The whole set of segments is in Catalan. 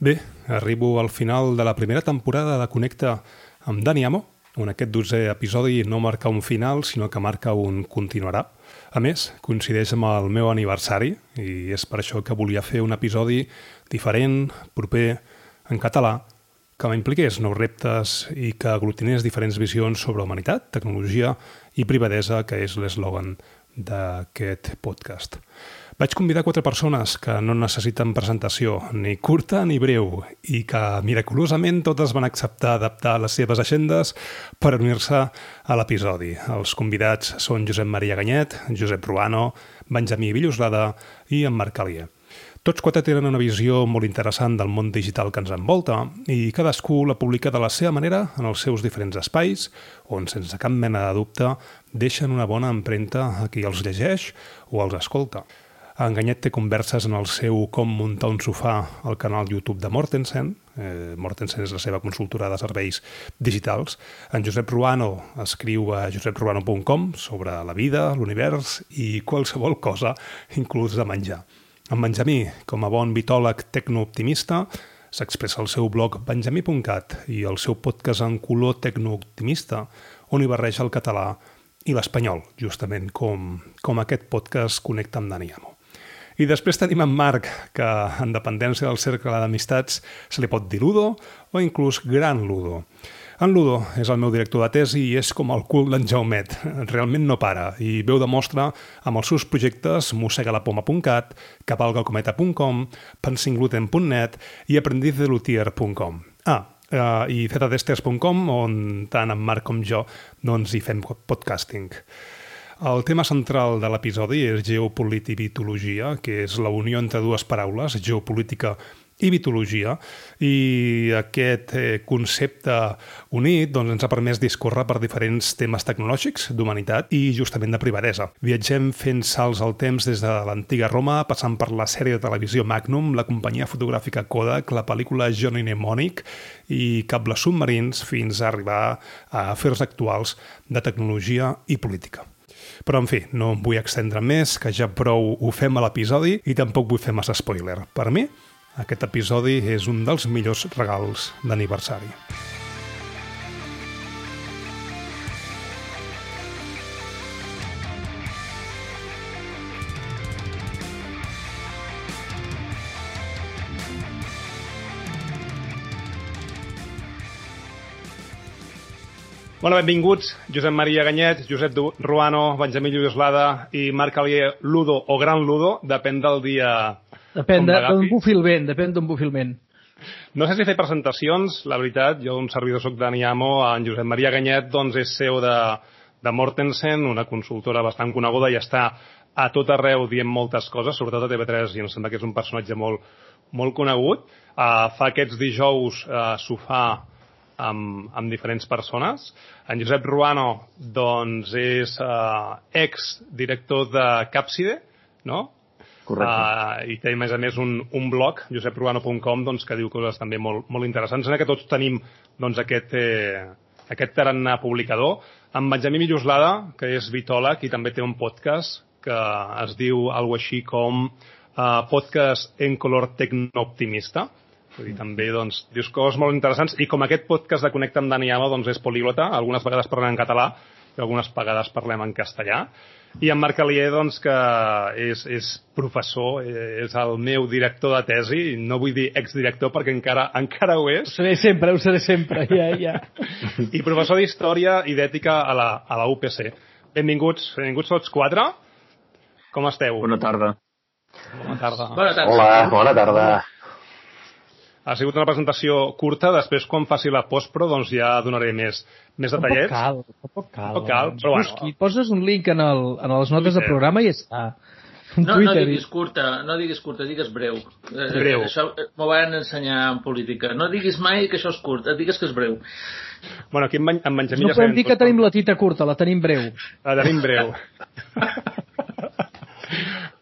Bé, arribo al final de la primera temporada de Connecta amb Dani Amo, on aquest dotzè episodi no marca un final, sinó que marca un continuarà. A més, coincideix amb el meu aniversari i és per això que volia fer un episodi diferent, proper, en català, que m'impliqués nous reptes i que aglutinés diferents visions sobre humanitat, tecnologia i privadesa, que és l'eslògan d'aquest podcast. Vaig convidar quatre persones que no necessiten presentació, ni curta ni breu, i que miraculosament totes van acceptar adaptar les seves agendes per unir-se a l'episodi. Els convidats són Josep Maria Ganyet, Josep Ruano, Benjamí Villoslada i en Marc Alier. Tots quatre tenen una visió molt interessant del món digital que ens envolta i cadascú la publica de la seva manera en els seus diferents espais, on, sense cap mena de dubte, deixen una bona empremta a qui els llegeix o els escolta. Enganyet té converses en el seu Com muntar un sofà al canal YouTube de Mortensen. Eh, Mortensen és la seva consultora de serveis digitals. En Josep Ruano escriu a josepruano.com sobre la vida, l'univers i qualsevol cosa, inclús de menjar. En Benjamí, com a bon vitòleg tecnooptimista, s'expressa al seu blog benjamí.cat i el seu podcast en color tecnooptimista, on hi barreja el català i l'espanyol, justament com, com aquest podcast Connecta amb Dani Amo. I després tenim en Marc, que en dependència del cercle d'amistats se li pot dir Ludo o inclús Gran Ludo. En Ludo és el meu director de tesi i és com el cul d'en Jaumet. Realment no para i veu de mostra amb els seus projectes mossegalapoma.cat, cabalgacometa.com, pensingluten.net i aprendizdelutier.com. Ah, uh, i ztesters.com, on tant en Marc com jo doncs, hi fem podcasting. El tema central de l'episodi és geopolitibitologia, que és la unió entre dues paraules, geopolítica i vitologia, i aquest eh, concepte unit doncs, ens ha permès discórrer per diferents temes tecnològics, d'humanitat i justament de privadesa. Viatgem fent salts al temps des de l'antiga Roma, passant per la sèrie de televisió Magnum, la companyia fotogràfica Kodak, la pel·lícula Johnny Mnemonic i cables submarins fins a arribar a afers actuals de tecnologia i política. Però, en fi, no em vull extendre més, que ja prou ho fem a l'episodi i tampoc vull fer massa spoiler. Per mi, aquest episodi és un dels millors regals d'aniversari. Bueno, benvinguts, Josep Maria Ganyet, Josep Ruano, Benjamí Lluislada i Marc Alier Ludo o Gran Ludo, depèn del dia... Depèn d'on bufi el vent, depèn d'on bufi el vent. No sé si fer presentacions, la veritat, jo un servidor soc Dani Amo, en Josep Maria Ganyet doncs és seu de, de Mortensen, una consultora bastant coneguda i està a tot arreu dient moltes coses, sobretot a TV3, i em sembla que és un personatge molt, molt conegut. Uh, fa aquests dijous uh, sofà amb, amb diferents persones. En Josep Ruano, doncs, és uh, ex-director de Capside, no? Correcte. Uh, I té, a més a més, un, un blog, josepruano.com, doncs, que diu coses també molt, molt interessants. En que tots tenim doncs, aquest, eh, aquest tarannà publicador. En Benjamí Milloslada, que és vitòleg i també té un podcast que es diu algo així com uh, Podcast en color tecnooptimista Vull dir, també doncs, dius coses molt interessants i com aquest podcast de Connecta amb Dani Ama doncs, és políglota, algunes vegades parlem en català i algunes vegades parlem en castellà. I en Marc Alier, doncs, que és, és professor, eh, és el meu director de tesi, no vull dir exdirector perquè encara encara ho és. Ho seré sempre, ho seré sempre, ja, ja. I professor d'Història i d'Ètica a, la, a la UPC. Benvinguts, benvinguts tots quatre. Com esteu? Bona tarda. Bona tarda. Bona tarda. Hola, bona tarda. Ha sigut una presentació curta, després quan faci la postpro doncs ja donaré més, més detallets. Tampoc cal, tampoc cal. Tampoc cal, però bueno. Busqui, poses un link en, el, en les notes Twitter. de programa i ja està. Un No, no Twitter i- diguis curta, no diguis curta, digues breu. Eh, Breu. Això eh, m'ho van ensenyar en política. No diguis mai que això és curt, eh, digues que és breu. Bueno, aquí en, Ben- en Benjamí No ja podem dir que tenim la tita curta, la tenim breu. La tenim breu.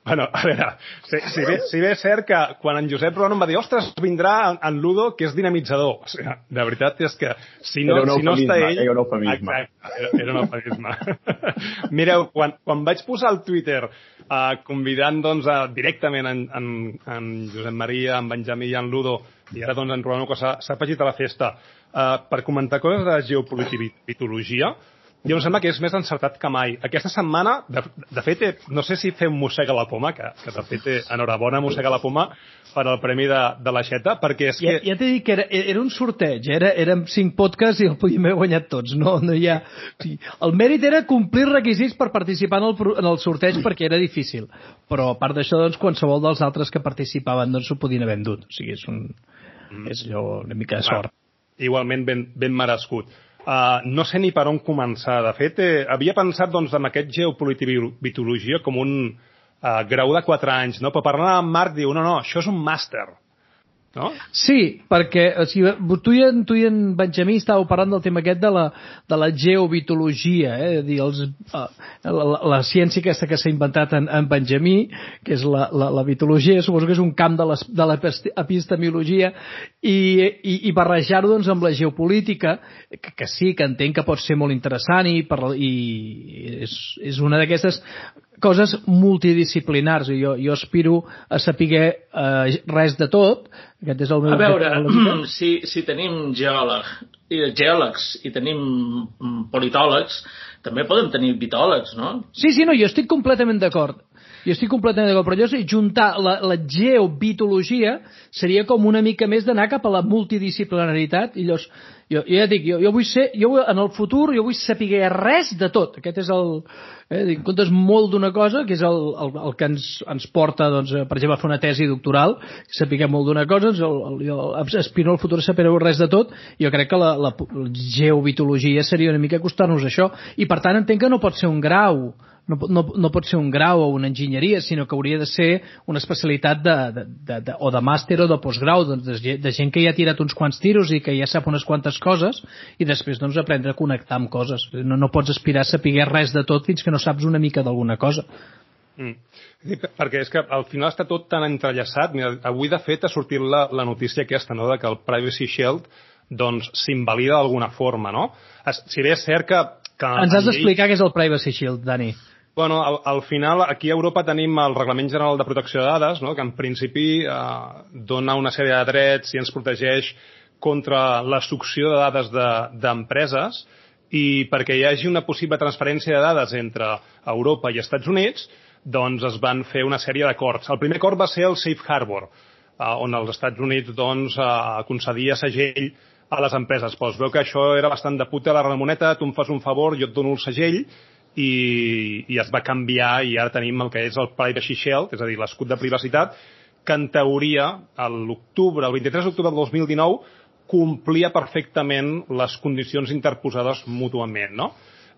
bueno, a veure, si, si, bé, si bé és cert que quan en Josep Ruano em va dir ostres, vindrà en, en Ludo, que és dinamitzador. O sigui, de veritat és que si no, si no està ell... era un eufemisme. Exacte, era, era un eufemisme. Mireu, quan, quan vaig posar al Twitter uh, convidant doncs, a, directament en, en, en Josep Maria, en Benjamí i en Ludo i ara doncs en trobem que s'ha afegit a la festa uh, per comentar coses de geopolitologia, jo em sembla que és més encertat que mai. Aquesta setmana, de, de fet, eh, no sé si fem mossega la poma, que, que de fet, eh, enhorabona mossega la poma per al Premi de, de l'Aixeta, perquè és Ja, que... ja t'he dit que era, era un sorteig, era, érem cinc podcasts i el podíem haver guanyat tots, no, no hi ha... El mèrit era complir requisits per participar en el, en el sorteig perquè era difícil, però a part d'això, doncs, qualsevol dels altres que participaven doncs, s'ho podien haver endut, o sigui, és, un, és allò una mica de sort. Igualment ben, ben merescut. Uh, no sé ni per on començar. De fet, eh, havia pensat doncs, en aquest geopolitologia com un uh, grau de 4 anys, no? però parlant amb Marc diu, no, no, això és un màster. No? Sí, perquè o sigui, tu, i en, tu i en Benjamí estàveu parlant del tema aquest de la, de la geovitologia, eh? És dir, els, uh, la, la, la ciència aquesta que s'ha inventat en, en Benjamí, que és la, la, la vitologia, suposo que és un camp de de l'epistemologia, i, i, i barrejar-ho doncs, amb la geopolítica, que, que sí, que entenc que pot ser molt interessant i, per, i és, és una d'aquestes coses multidisciplinars. I jo, jo aspiro a saber eh, res de tot. Aquest és el meu A veure, si, si tenim geòleg, geòlegs i tenim mm, politòlegs, també podem tenir vitòlegs, no? sí, sí, no, jo estic completament d'acord jo estic completament d'acord, però sé, juntar la, la geobitologia seria com una mica més d'anar cap a la multidisciplinaritat. I llavors, jo, jo ja dic, jo, jo vull ser, jo vull, en el futur jo vull saber res de tot, aquest és el eh, en comptes molt d'una cosa que és el, el, el que ens, ens porta doncs, a, per exemple, a fer una tesi doctoral saber molt d'una cosa, doncs, el, el, jo aspiro al futur a saber res de tot. Jo crec que la, la, la geobitologia seria una mica acostar-nos això. I per tant entenc que no pot ser un grau no, no, no pot ser un grau o una enginyeria, sinó que hauria de ser una especialitat de, de, de, de, o de màster o de postgrau, doncs, de, de gent que ja ha tirat uns quants tiros i que ja sap unes quantes coses i després doncs, aprendre a connectar amb coses. No, no pots aspirar a saber res de tot fins que no saps una mica d'alguna cosa. Mm. Perquè és que al final està tot tan entrellaçat. Mira, avui, de fet, ha sortit la, la notícia aquesta, no?, de que el Privacy Shield doncs s'invalida d'alguna forma, no? Si bé és cert que... que Ens has en llei- d'explicar què és el Privacy Shield, Dani. Bueno, al, al final, aquí a Europa tenim el Reglament General de Protecció de Dades, no? que en principi eh, dona una sèrie de drets i ens protegeix contra la succió de dades de- d'empreses i perquè hi hagi una possible transferència de dades entre Europa i Estats Units, doncs es van fer una sèrie d'acords. El primer acord va ser el Safe Harbor, eh, on els Estats Units doncs, eh, concedia segell a les empreses. Però es veu que això era bastant de puta la Ramoneta, tu em fas un favor, jo et dono el segell, i, i es va canviar i ara tenim el que és el Privacy Shield, és a dir, l'escut de privacitat, que en teoria, l'octubre, el 23 d'octubre del 2019, complia perfectament les condicions interposades mútuament, no?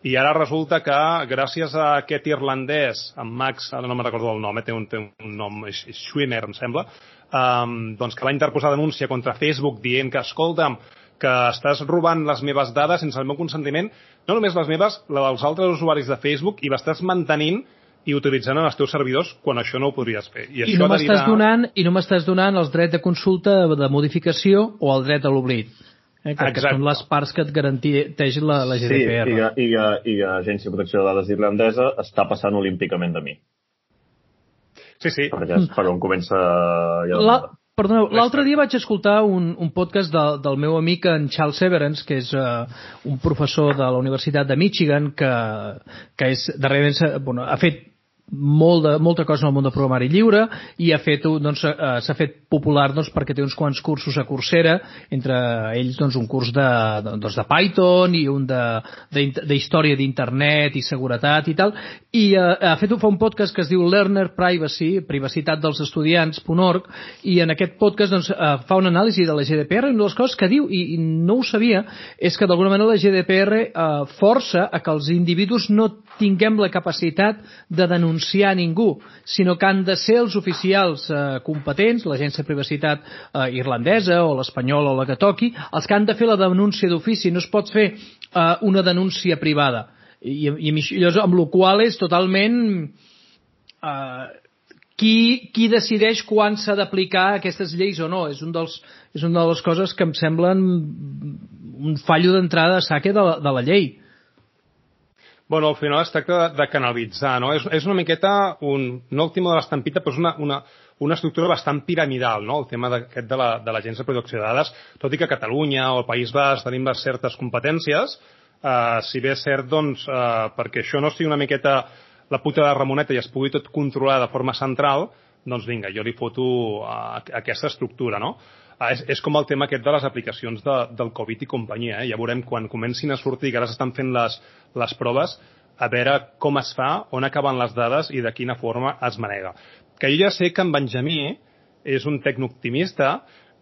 I ara resulta que, gràcies a aquest irlandès, en Max, ara no me'n recordo el nom, eh, té, un, té un nom, Schwimmer, em sembla, um, doncs que va interposar denúncia contra Facebook dient que, escolta'm, que estàs robant les meves dades sense el meu consentiment, no només les meves, la dels altres usuaris de Facebook, i l'estàs mantenint i utilitzant en els teus servidors quan això no ho podries fer. I, I no m'estàs deriva- donant, i no m'estàs donant els drets de consulta, de modificació o el dret a l'oblit. Eh, que, que Exacte. són les parts que et garanteix la, la Sí, GDPR. i, que- i, que- i que l'Agència de Protecció de Dades irlandesa està passant olímpicament de mi. Sí, sí. Perquè és per on comença... Ja La, perdoneu, l'altre dia vaig escoltar un, un podcast de, del meu amic en Charles Severance, que és uh, un professor de la Universitat de Michigan, que, que és, darrerament bueno, ha fet molt de, molta cosa en el món del programari lliure i ha fet, doncs, eh, s'ha fet popular doncs, perquè té uns quants cursos a Coursera, entre ells doncs, un curs de, de, doncs, de Python i un de, de, de història d'internet i seguretat i tal, i eh, ha fet fa un podcast que es diu Learner Privacy, privacitat dels estudiants.org, i en aquest podcast doncs, eh, fa una anàlisi de la GDPR i una de les coses que diu, i, i no ho sabia, és que d'alguna manera la GDPR eh, força a que els individus no tinguem la capacitat de denunciar ningú, sinó que han de ser els oficials eh, competents, l'agència de privacitat eh, irlandesa o l'espanyola o la que toqui, els que han de fer la denúncia d'ofici. No es pot fer eh, una denúncia privada. I, i llavors, amb la qual és totalment eh, qui, qui decideix quan s'ha d'aplicar aquestes lleis o no. És, un dels, és una de les coses que em semblen un fallo d'entrada a saque de la, de la llei. Bueno, al final es tracta de, de canalitzar, no? És, és una miqueta un, no el timó de l'estampita, però és una, una, una estructura bastant piramidal, no? el tema d'aquest de l'Agència la, de Protecció de Dades, tot i que Catalunya o al País Basc tenim les certes competències, eh, si bé és cert, doncs, eh, perquè això no sigui una miqueta la puta de Ramoneta i es pugui tot controlar de forma central, doncs vinga, jo li foto a aquesta estructura, no? Ah, és, és com el tema aquest de les aplicacions de, del Covid i companyia. Eh? Ja veurem quan comencin a sortir, que ara s'estan fent les, les proves, a veure com es fa, on acaben les dades i de quina forma es manega. Que jo ja sé que en Benjamí és un tecnooptimista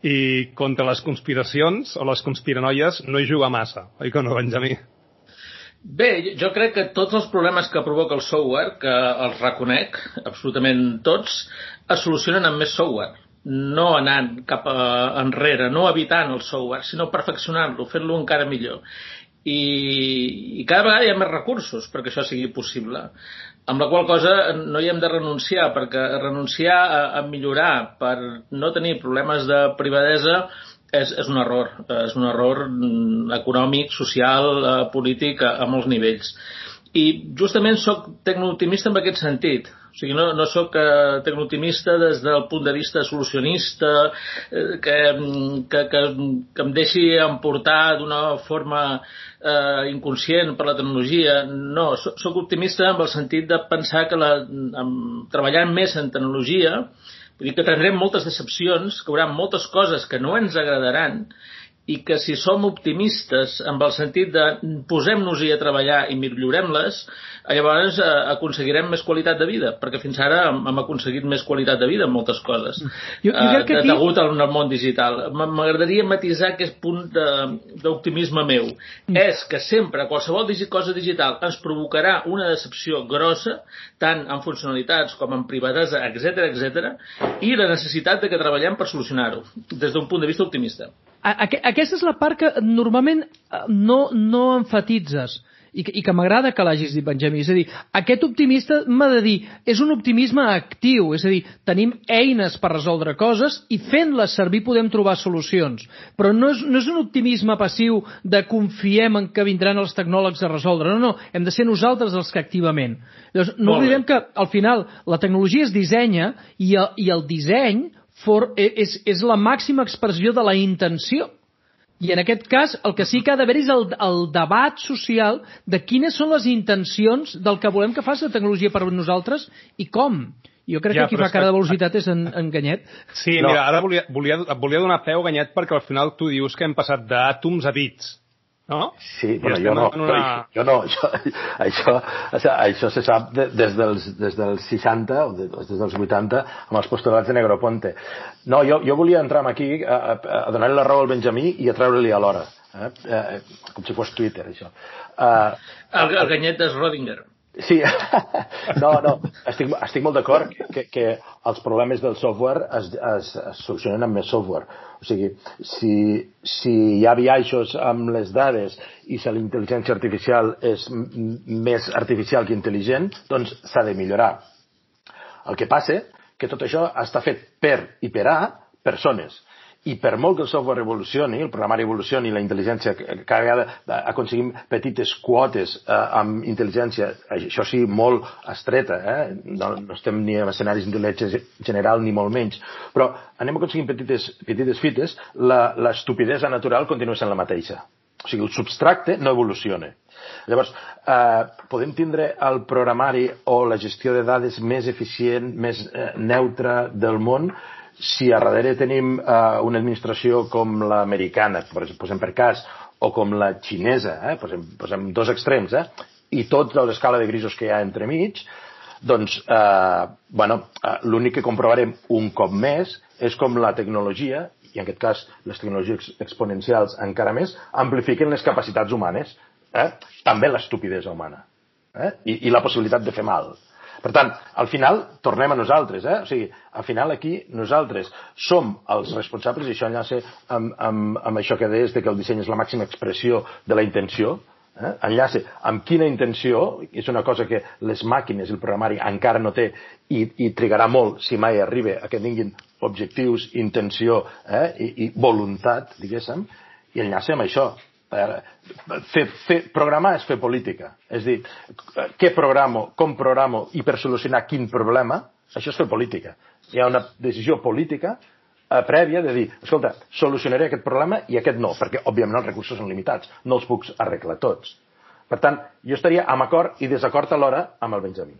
i contra les conspiracions o les conspiranoies no hi juga massa, oi que no, Benjamí? Bé, jo crec que tots els problemes que provoca el software, que els reconec, absolutament tots, es solucionen amb més software no anant cap a, enrere, no evitant el software, sinó perfeccionant-lo, fent-lo encara millor. I, I cada vegada hi ha més recursos perquè això sigui possible. Amb la qual cosa no hi hem de renunciar, perquè renunciar a, a millorar per no tenir problemes de privadesa és, és un error. És un error mm, econòmic, social, eh, polític, a, a molts nivells. I justament sóc tecnooptimista en aquest sentit. O sigui, no, no sóc eh, tecnooptimista des del punt de vista solucionista, eh, que, que, que, que em deixi emportar d'una forma eh, inconscient per la tecnologia. No, sóc, optimista en el sentit de pensar que la, amb, treballant més en tecnologia, vull dir que tindrem moltes decepcions, que hi haurà moltes coses que no ens agradaran i que si som optimistes en el sentit de posem-nos-hi a treballar i millorem-les, llavors eh, aconseguirem més qualitat de vida, perquè fins ara hem aconseguit més qualitat de vida en moltes coses, jo, jo crec que eh, aquí... degut al món digital. M'agradaria matisar aquest punt d'optimisme meu. Mm. És que sempre qualsevol cosa digital ens provocarà una decepció grossa, tant en funcionalitats com en privadesa, etc etc, i la necessitat de que treballem per solucionar-ho, des d'un punt de vista optimista. Aquesta és la part que normalment eh, no, no enfatitzes i que, i que m'agrada que l'hagis dit, Benjamí. És a dir, aquest optimista m'ha de dir, és un optimisme actiu, és a dir, tenim eines per resoldre coses i fent-les servir podem trobar solucions. Però no és, no és un optimisme passiu de confiem en que vindran els tecnòlegs a resoldre. No, no, hem de ser nosaltres els que activament. Llavors, no oblidem que al final la tecnologia es dissenya i el, i el disseny for, e, és, és la màxima expressió de la intenció. I en aquest cas el que sí que ha d'haver és el, el debat social de quines són les intencions del que volem que faci la tecnologia per nosaltres i com. Jo crec ja, que qui fa cara de velocitat és en, en Ganyet. Sí, no. mira, ara volia, volia, volia donar peu, Ganyet, perquè al final tu dius que hem passat d'àtoms a bits. No? Sí, bueno, jo no, una... jo no, jo, això, això se sap de, des, dels, des dels 60 o de, des dels 80 amb els postulats de Negroponte. No, jo, jo volia entrar aquí a, a, a donar-li la raó al Benjamí i a treure-li a l'hora. Eh? Eh, com si fos Twitter, això. Uh, el, el ganyet de Schrödinger. Sí, no, no, estic, estic molt d'acord que, que els problemes del software es, es, es solucionen amb més software. O sigui, si, si hi ha biaixos amb les dades i si l'intel·ligència artificial és més artificial que intel·ligent, doncs s'ha de millorar. El que passa que tot això està fet per i per a persones i per molt que el software evolucioni, el programari evolucioni, la intel·ligència, cada vegada aconseguim petites quotes eh, amb intel·ligència, això sí, molt estreta, eh? no, no estem ni en escenaris d'intel·ligència general ni molt menys, però anem aconseguint petites, petites fites, l'estupidesa natural continua sent la mateixa. O sigui, el substracte no evoluciona. Llavors, eh, podem tindre el programari o la gestió de dades més eficient, més eh, neutra del món, si a darrere tenim eh, una administració com l'americana, posem per cas, o com la xinesa, eh, posem, posem dos extrems, eh, i tota l'escala de grisos que hi ha entremig, doncs, eh, bueno, eh, l'únic que comprovarem un cop més és com la tecnologia, i en aquest cas les tecnologies exponencials encara més, amplifiquen les capacitats humanes, eh? també l'estupidesa humana, eh? I, i la possibilitat de fer mal. Per tant, al final, tornem a nosaltres, eh? O sigui, al final aquí nosaltres som els responsables, i això enllaça amb, amb, amb això que deies de que el disseny és la màxima expressió de la intenció, eh? enllaça amb quina intenció, és una cosa que les màquines, el programari, encara no té i, i trigarà molt si mai arriba a que tinguin objectius, intenció eh? I, i voluntat, diguéssim, i enllaça amb això. Fer, fer, programar és fer política. És dir, què programo, com programo i per solucionar quin problema, això és fer política. hi ha una decisió política eh, prèvia de dir, escolta, solucionaré aquest problema i aquest no, perquè òbviament els recursos són limitats, no els puc arreglar tots. Per tant, jo estaria amb acord i desacord alhora amb el Benjamí.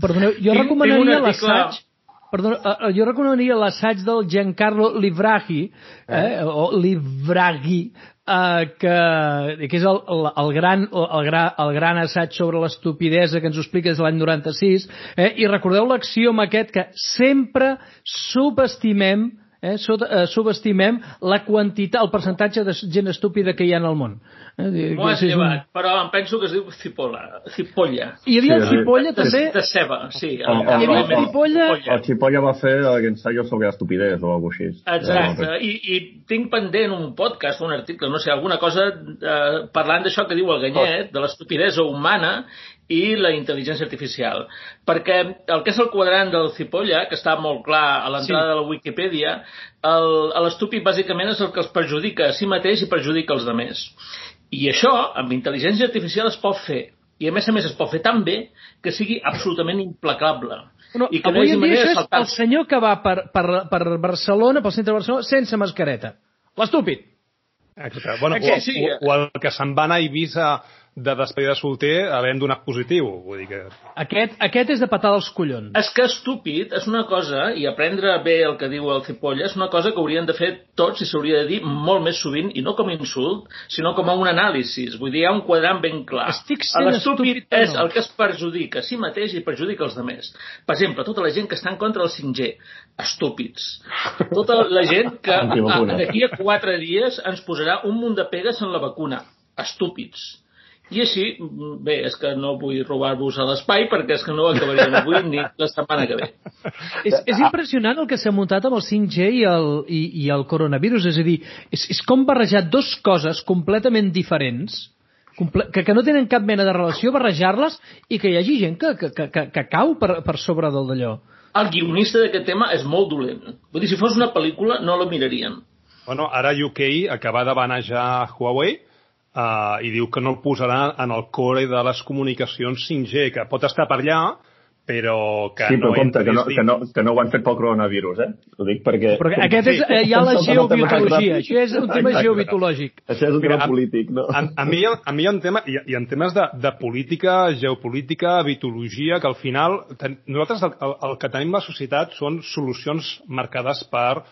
Perdoneu, jo Tinc- recomanaria l'assaig Perdona, eh, eh, jo recomanaria l'assaig del Giancarlo Livraghi, eh, o Livraghi, eh, que, que és el, el, el, gran, el, el gran assaig sobre l'estupidesa que ens de l'any 96, eh, i recordeu l'axioma aquest que sempre subestimem eh, eh, subestimem la quantitat, el percentatge de gent estúpida que hi ha en el món. Eh, M'ho que has és un- llevat, però em penso que es diu cipolla. Cipolla. Hi havia Sí, el sí. cipolla De, també, de ceba, sí. O- o- hi havia el o- cipolla El Chipolla va fer el ensayo sobre estupidez o alguna així. Exacte, I, i tinc pendent un podcast, un article, no sé, alguna cosa eh, parlant d'això que diu el Ganyet, de l'estupidesa humana i la intel·ligència artificial. Perquè el que és el quadrant del Cipolla, que està molt clar a l'entrada Sí. de la Wikipedia, el- l'estúpid bàsicament és el que els perjudica a si mateix i perjudica els altres. I això, amb intel·ligència artificial, es pot fer. I a més a més es pot fer tan bé que sigui absolutament implacable. No, I que no avui hagi en dia manera això de és el senyor que va per, per, per Barcelona, pel centre de Barcelona, sense mascareta. L'estúpid. Exacte. Bueno, o, o, o el que se'n va anar a Eivissa de despedida de solter havent donat positiu. Vull dir que... Aquest, aquest és de patar dels collons. És que estúpid és una cosa, i aprendre bé el que diu el Cipolla, és una cosa que haurien de fer tots i s'hauria de dir molt més sovint, i no com a insult, sinó com a un anàlisi. Vull dir, hi ha un quadrant ben clar. Estic sent L'estúpid estúpid és no? el que es perjudica a si mateix i perjudica els altres. Per exemple, tota la gent que està en contra del 5G, estúpids. Tota la gent que d'aquí a quatre dies ens posarà un munt de pegues en la vacuna, estúpids. I així, bé, és que no vull robar-vos a l'espai perquè és que no ho acabaríem avui ni la setmana que ve. És, és impressionant el que s'ha muntat amb el 5G i el, i, i el coronavirus. És a dir, és, és com barrejar dos coses completament diferents que, que no tenen cap mena de relació, barrejar-les i que hi hagi gent que, que, que, que, que cau per, per sobre del d'allò. El guionista d'aquest tema és molt dolent. Vull dir, si fos una pel·lícula no la mirarien. Bueno, ara UK acaba de banejar Huawei uh, i diu que no el posarà en el core de les comunicacions 5G, que pot estar per allà, però que Sí, però no compte, que no, que, no, que no ho han fet pel coronavirus, eh? Ho dic perquè... Però aquest és eh, ja la geobiologia, això és un tema Exacte. geobiològic. Això és un Mira, tema polític, no? A, a, mi, hi ha- a mi hi ha un tema, i, i en temes de, de política, geopolítica, vitologia, que al final ten, nosaltres el, el, el que tenim a la societat són solucions marcades per eh,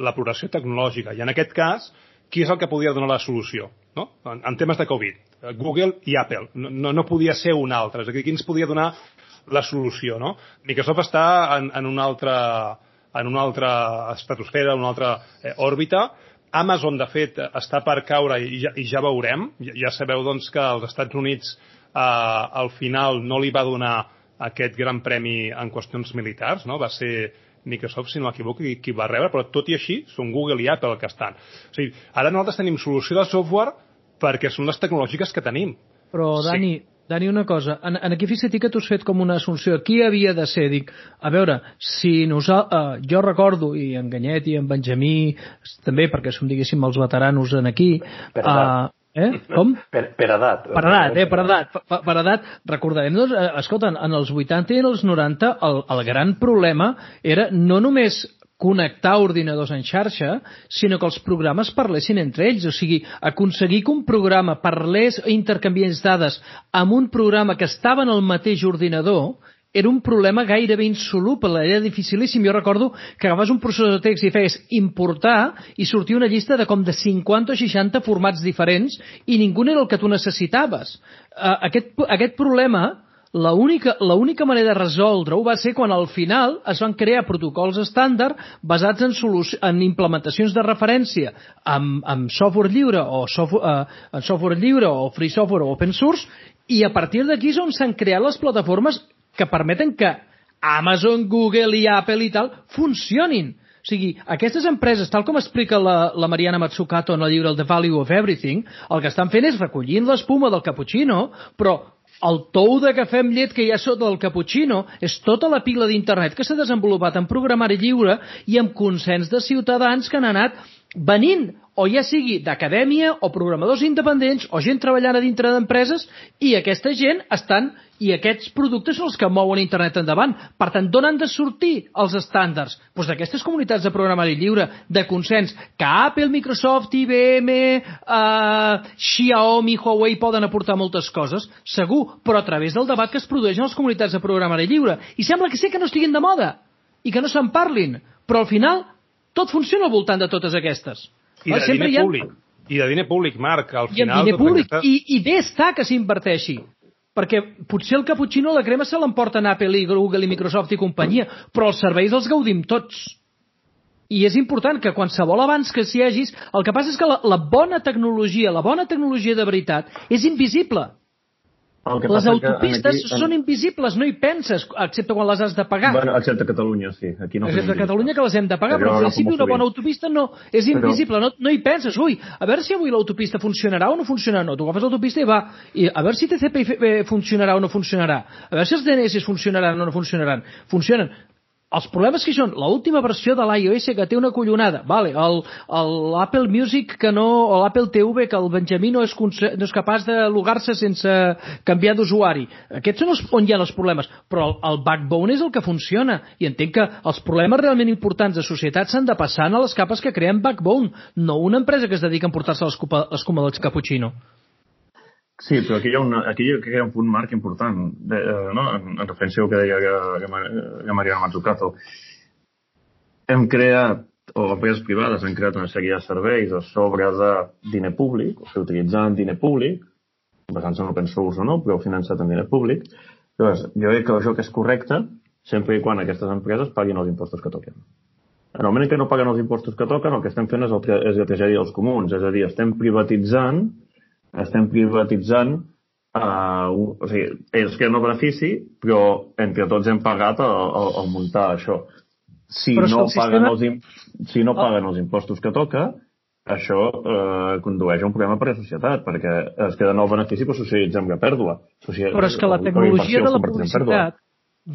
la progressió tecnològica. I en aquest cas, qui és el que podia donar la solució? No? En, en temes de Covid, Google i Apple. No, no, no podia ser un altre. És a dir, qui ens podia donar la solució, no? Microsoft està en, en una altra en una altra estratosfera, en una altra eh, òrbita. Amazon, de fet, està per caure i ja, i ja veurem. Ja, ja sabeu doncs, que als Estats Units eh, al final no li va donar aquest gran premi en qüestions militars, no? va ser Microsoft, si no m'equivoco, qui, qui va rebre, però tot i així són Google i Apple el que estan. O sigui, ara nosaltres tenim solució de software perquè són les tecnològiques que tenim. Però, Sí. Dani, Dani, una cosa. En, en aquí fixa't que tu has fet com una assumpció. Qui havia de ser? Dic, a veure, si nosal, uh, jo recordo, i en Ganyet i en Benjamí, també, perquè som, diguéssim, els veteranos en aquí... Per edat. Eh? Com? Per, per edat. Per edat, eh? Per edat. Per, per edat, recordarem, doncs, eh, escolta, en els 80 i en els 90 el, el gran problema era no només connectar ordinadors en xarxa, sinó que els programes parlessin entre ells. O sigui, aconseguir que un programa parlés o intercanviés dades amb un programa que estava en el mateix ordinador era un problema gairebé insoluble, era dificilíssim. Jo recordo que agafaves un processor de text i feies importar i sortia una llista de com de 50 o 60 formats diferents i ningú era el que tu necessitaves. Uh, aquest, aquest problema la única, la única manera de resoldre-ho va ser quan al final es van crear protocols estàndard basats en, en implementacions de referència amb, amb software lliure o software, en software lliure o free software o open source i a partir d'aquí és on s'han creat les plataformes que permeten que Amazon, Google i Apple i tal funcionin. O sigui, aquestes empreses, tal com explica la, la Mariana Matsukato en el llibre The Value of Everything, el que estan fent és recollint l'espuma del cappuccino, però el tou de cafè amb llet que hi ha sota del cappuccino és tota la pila d'internet que s'ha desenvolupat en programari lliure i amb consens de ciutadans que han anat venint o ja sigui d'acadèmia o programadors independents o gent treballant a dintre d'empreses i aquesta gent estan i aquests productes són els que mouen internet endavant. Per tant, d'on han de sortir els estàndards? Doncs d'aquestes comunitats de programari lliure, de consens, que Apple, Microsoft, IBM, eh, Xiaomi, Huawei poden aportar moltes coses, segur, però a través del debat que es produeix en les comunitats de programari lliure. I sembla que sé que no estiguin de moda i que no se'n parlin, però al final tot funciona al voltant de totes aquestes. I de Sempre diner ha- públic. I de diner públic, Marc. Al I final, diner tota públic. aquesta- I, I bé està que s'inverteixi. Perquè potser el caputxino la crema se l'emporten Apple i Google i Microsoft i companyia, però els serveis els gaudim tots. I és important que qualsevol abans que s'hi hagis... El que passa és que la, la bona tecnologia, la bona tecnologia de veritat, és invisible. El que Les passa que autopistes aquí- són invisibles, no hi penses, excepte quan les has de pagar. Bueno, excepte Catalunya, sí. Aquí no Excepte Catalunya que les hem de pagar, Però però agafo principi una bona autopista no, és invisible, no, no hi penses. Ui, a veure si avui l'autopista funcionarà o no funcionarà. No, tu agafes l'autopista i va. I a veure si TCP eh, funcionarà o no funcionarà. A veure si els DNS funcionaran o no funcionaran. Funcionen. Els problemes que són, l'última versió de l'iOS que té una collonada, vale, el, el Apple Music que no, o l'Apple TV que el Benjamí no és, no és capaç de logar-se sense canviar d'usuari. Aquests són els, on hi ha els problemes, però el, el backbone és el que funciona i entenc que els problemes realment importants de societat s'han de passar a les capes que creen backbone, no una empresa que es dedica a emportar-se l'escuma del cappuccino. Sí, però aquí hi ha, una, aquí hi ha un punt marc important, de, eh, no? en, en referència al que deia que, que, que Mariano Mazzucato. Hem creat, o empreses privades han creat una sèrie de serveis a sobre de diner públic, o sigui, utilitzant diner públic, basant-se en open source o no, però finançat amb diner públic. Llavors, jo crec que això que és correcte sempre i quan aquestes empreses paguin els impostos que toquen. En el moment en què no paguen els impostos que toquen, el que estem fent és el que, és el que ja deia els comuns, és a dir, estem privatitzant estem privatitzant uh, o sigui, ells que no benefici, però entre tots hem pagat el, el, el muntar això. Si Però no, el paguen sistema- els, si no paguen els impostos que toca, això eh, condueix a un problema per a la societat, perquè es queda no el benefici però socialitza amb la pèrdua. Socia- Però és que la tecnologia de la publicitat,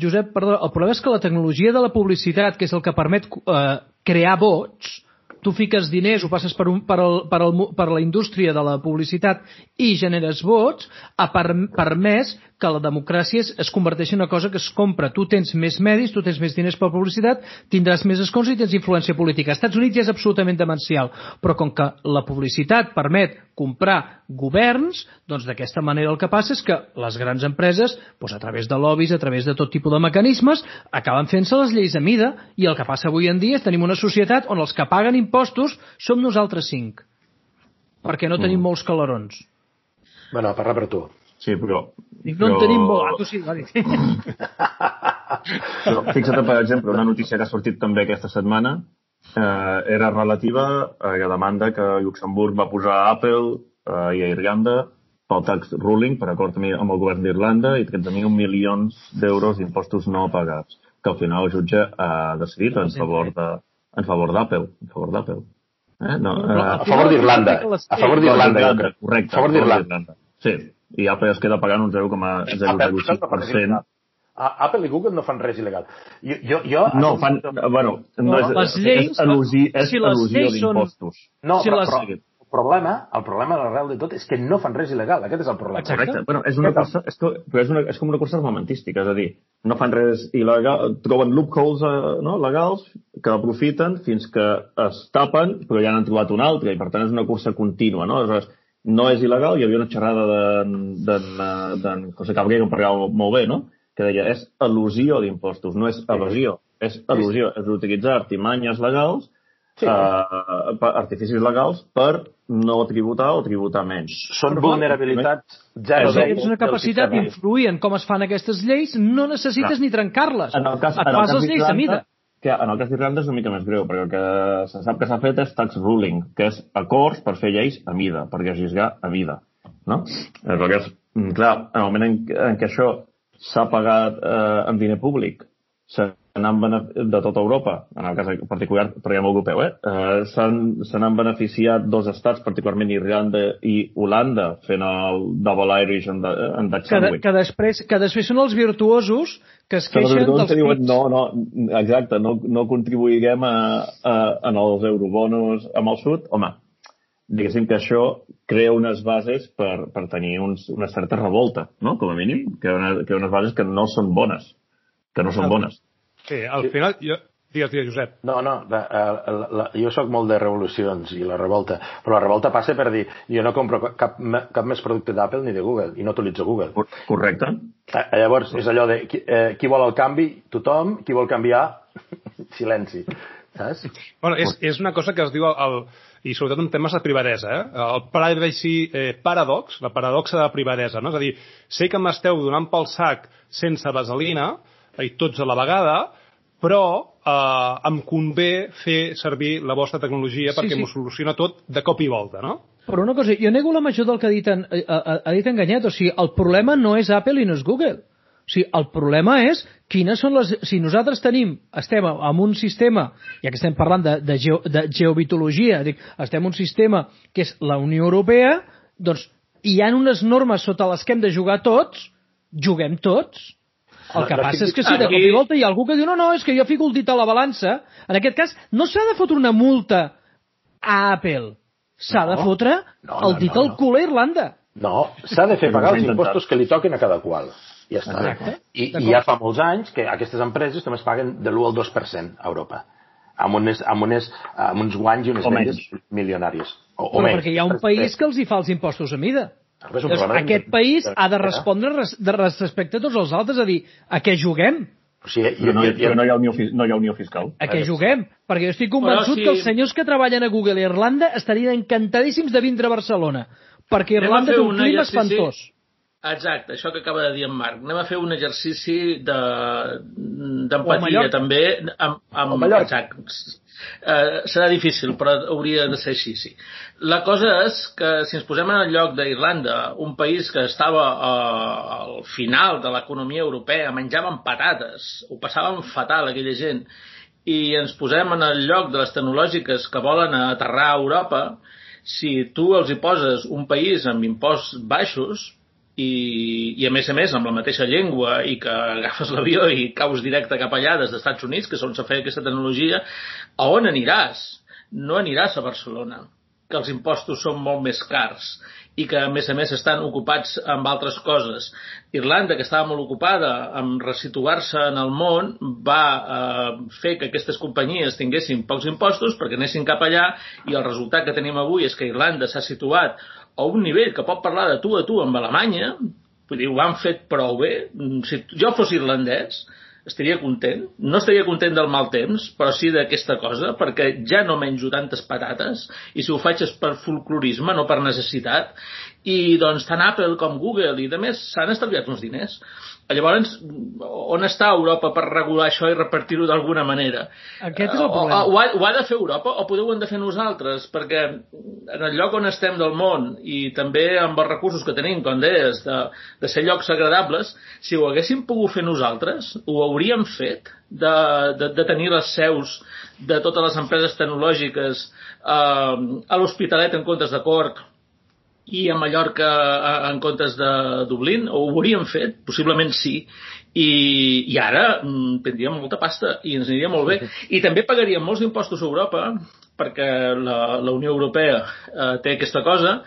Josep, perdó, el problema és que la tecnologia de la publicitat, que és el que permet eh, crear vots, tu fiques diners, ho passes per, un, per, el, per, el, per la indústria de la publicitat i generes vots, ha per, permès que la democràcia es, es converteixi en una cosa que es compra. Tu tens més medis, tu tens més diners per publicitat, tindràs més escons i tens influència política. Als Estats Units ja és absolutament demencial, però com que la publicitat permet comprar governs, doncs d'aquesta manera el que passa és que les grans empreses, doncs a través de lobbies, a través de tot tipus de mecanismes, acaben fent-se les lleis a mida, i el que passa avui en dia és tenim una societat on els que paguen impostos som nosaltres cinc, perquè no tenim molts calarons. Bueno, parla per tu. Sí, però... Dic, no en però- tenim molt. Ah, tu sí, va dir. Però fixa't, per exemple, una notícia que ha sortit també aquesta setmana eh, era relativa a la demanda que Luxemburg va posar a Apple eh, i a Irlanda pel tax ruling per acord amb amb el govern d'Irlanda i 13.000 milions d'euros d'impostos no pagats, que al final el jutge ha decidit en favor de en favor d'Apple, en favor d'Apple. Eh? No, eh, A favor d'Irlanda. A favor d'Irlanda, jo crec. correcte. A favor d'Irlanda. Sí, i Apple es queda pagant un 0,005%. A Apple i Google no fan res il·legal. Jo, jo, jo No, fan... Bueno, no, No, és, les lleis- és, elusi, és si les elusió lleis són- d'impostos. No, Si però, les- però problema, el problema, l'arrel de tot, és que no fan res il·legal. Aquest és el problema. Exacte. Correcte. Bueno, és una cursa, és, que, però és, una, és com una cursa armamentística, és a dir, no fan res il·legal, troben loopholes eh, no, legals que aprofiten fins que es tapen, però ja n'han trobat un altre, i per tant és una cursa contínua, no? Aleshores, no és il·legal, hi havia una xerrada d'en José Cabrera, que parlava molt bé, no? que deia, és elusió d'impostos, no és evasió, és elusió, és utilitzar artimanyes legals Sí. eh, per- artificis legals per no tributar o tributar menys. Són vulnerabilitats zero Si tens una capacitat d'influir en com es fan aquestes lleis, no necessites Clar. ni trencar-les. En el cas, Et en el fas cas les lleis a mida. que en el cas d'Irlanda és una mica més greu, perquè el que se sap que s'ha fet és tax ruling, que és acords per fer lleis a mida, per legislar a mida. No? Aleshores, mm, clar, en el moment en, en què això s'ha pagat eh, amb diner públic, s'ha n'han de tota Europa, en el cas particular, parlem europeu, eh? eh se n'han beneficiat dos estats, particularment Irlanda i Holanda, fent el Double Irish and, and Dutch Que, de, que, després, que després són els virtuosos que es Que queixen virtuosos dels que diuen, pits. no, no, exacte, no, no contribuïguem a, a, en els eurobonos amb el sud, home, diguéssim que això crea unes bases per, per tenir uns, una certa revolta, no?, com a mínim, que una, que unes bases que no són bones, que no són bones. Sí, al final... Jo... Digues, digues, Josep. No, no, la, la, la, jo sóc molt de revolucions i la revolta, però la revolta passa per dir jo no compro cap, cap més producte d'Apple ni de Google i no utilitzo Google. Cor- Correcte. Eh, Llavors, és allò de qui, eh, qui vol el canvi? Tothom. Qui vol canviar? Silenci. Saps? Bueno, és, és una cosa que es diu el, el i sobretot en temes de privadesa, eh? el privacy eh, paradox, la paradoxa de privadesa, no? és a dir, sé que m'esteu donant pel sac sense vaselina, i tots a la vegada, però eh, em convé fer servir la vostra tecnologia Sí, perquè sí. m'ho soluciona tot de cop i volta, no? Però una cosa, jo nego la major del que ha dit, en, ha, ha- ha dit enganyat. O sigui, el problema no és Apple i no és Google. O sigui, el problema és quines són les... Si nosaltres tenim, estem en un sistema, ja que estem parlant de, de, geo, de geobitologia, dic, estem en un sistema que és la Unió Europea, doncs hi ha unes normes sota les que hem de jugar tots, juguem tots. El No, que no passa estic- és que si de Aquí- cop i volta hi ha algú que diu no, no, és que jo fico el dit a la balança, en aquest cas no s'ha de fotre una multa a Apple, s'ha de No. fotre No, el no, dit no, al no. cul a Irlanda. No, s'ha de fer pagar els impostos que li toquen a cada qual. Ja està. Exacte. I. I ja fa molts anys que aquestes empreses només paguen de l'1 al 2% a Europa. Amb, unes, amb, unes, amb uns guanys i unes O vendes menys. milionàries. O, o Però menys. perquè hi ha un país que els hi fa els impostos a mida. És un Llavors, problema de- aquest país ha de de- respondre res- de res- respecte a tots els altres, a dir, a què juguem? O sigui, no, jo, però jo, no, hi ha unió, no hi ha unió fiscal. A què juguem? Perquè jo estic convençut si- que els senyors que treballen a Google i Irlanda estarien encantadíssims de vindre a Barcelona, perquè Irlanda té un clima exercici- espantós. Exacte, això que acaba de dir en Marc. Anem a fer un exercici de- d'empatia Mallorca. també amb, amb exacte. Eh, serà difícil, però hauria de ser així, sí. La cosa és que si ens posem en el lloc d'Irlanda, un país que estava eh, al final de l'economia europea, menjaven patates, ho passaven fatal aquella gent, i ens posem en el lloc de les tecnològiques que volen aterrar a Europa, si tu els hi poses un país amb imposts baixos i, i a més a més amb la mateixa llengua i que agafes l'avió i caus directe cap allà des dels Estats Units, que és on se feia aquesta tecnologia, a on aniràs? No aniràs a Barcelona, que els impostos són molt més cars i que a més a més estan ocupats amb altres coses. Irlanda, que estava molt ocupada amb resituar-se en el món, va eh, fer que aquestes companyies tinguessin pocs impostos perquè anessin cap allà i el resultat que tenim avui és que Irlanda s'ha situat a un nivell que pot parlar de tu a tu amb Alemanya, vull dir, ho han fet prou bé. Si jo fos irlandès, estaria content. No estaria content del mal temps, però sí d'aquesta cosa, perquè ja no menjo tantes patates, i si ho faig és per folclorisme, no per necessitat. I doncs tant Apple com Google i de més s'han estalviat uns diners. Llavors, on està Europa per regular això i repartir-ho d'alguna manera? Aquest és el problema. O, o, ha, ho ha de fer Europa o podeu ho hem de fer nosaltres? Perquè en el lloc on estem del món i també amb els recursos que tenim, com deies, de, de ser llocs agradables, si ho haguéssim pogut fer nosaltres, ho hauríem fet de, de, de tenir les seus de totes les empreses tecnològiques eh, a l'Hospitalet en comptes de Cork i a Mallorca en comptes de Dublín, ho hauríem fet, possiblement sí, i, i ara mm, tindríem molta pasta i ens aniria molt bé. I també pagaríem molts impostos a Europa, perquè la, la Unió Europea eh, té aquesta cosa,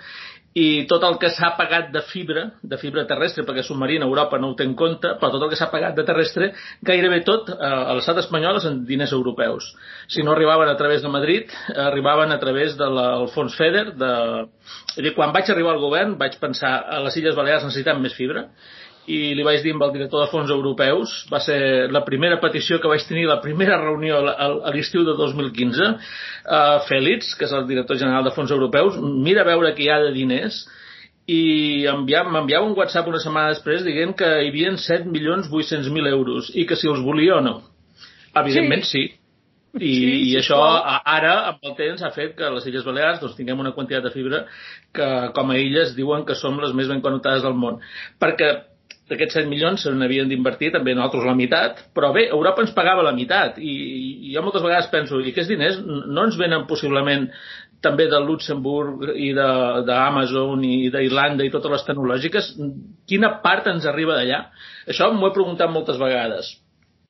i tot el que s'ha pagat de fibra, de fibra terrestre, perquè submarina Europa no ho té en compte, però tot el que s'ha pagat de terrestre, gairebé tot eh, a l'estat espanyol és en diners europeus. Si no arribaven a través de Madrid, arribaven a través del fons FEDER. De... Dir, quan vaig arribar al govern vaig pensar a les Illes Balears necessitem més fibra, i li vaig dir amb el director de fons europeus, va ser la primera petició que vaig tenir, la primera reunió a l'estiu de 2015, uh, Fèlix, que és el director general de fons europeus, mira a veure què hi ha de diners, i enviava- m'enviava un WhatsApp una setmana després dient que hi havia 7.800.000 euros i que si els volia o no. Evidentment sí. I, Sí, i això ara, amb el temps, ha fet que les Illes Balears doncs, tinguem una quantitat de fibra que, com a illes, diuen que som les més ben connectades del món. Perquè d'aquests 7 milions se n'havien d'invertir també nosaltres la meitat, però bé, Europa ens pagava la meitat i, i jo moltes vegades penso, i aquests diners no ens venen possiblement també de Luxemburg i d'Amazon i d'Irlanda i totes les tecnològiques, quina part ens arriba d'allà? Això m'ho he preguntat moltes vegades.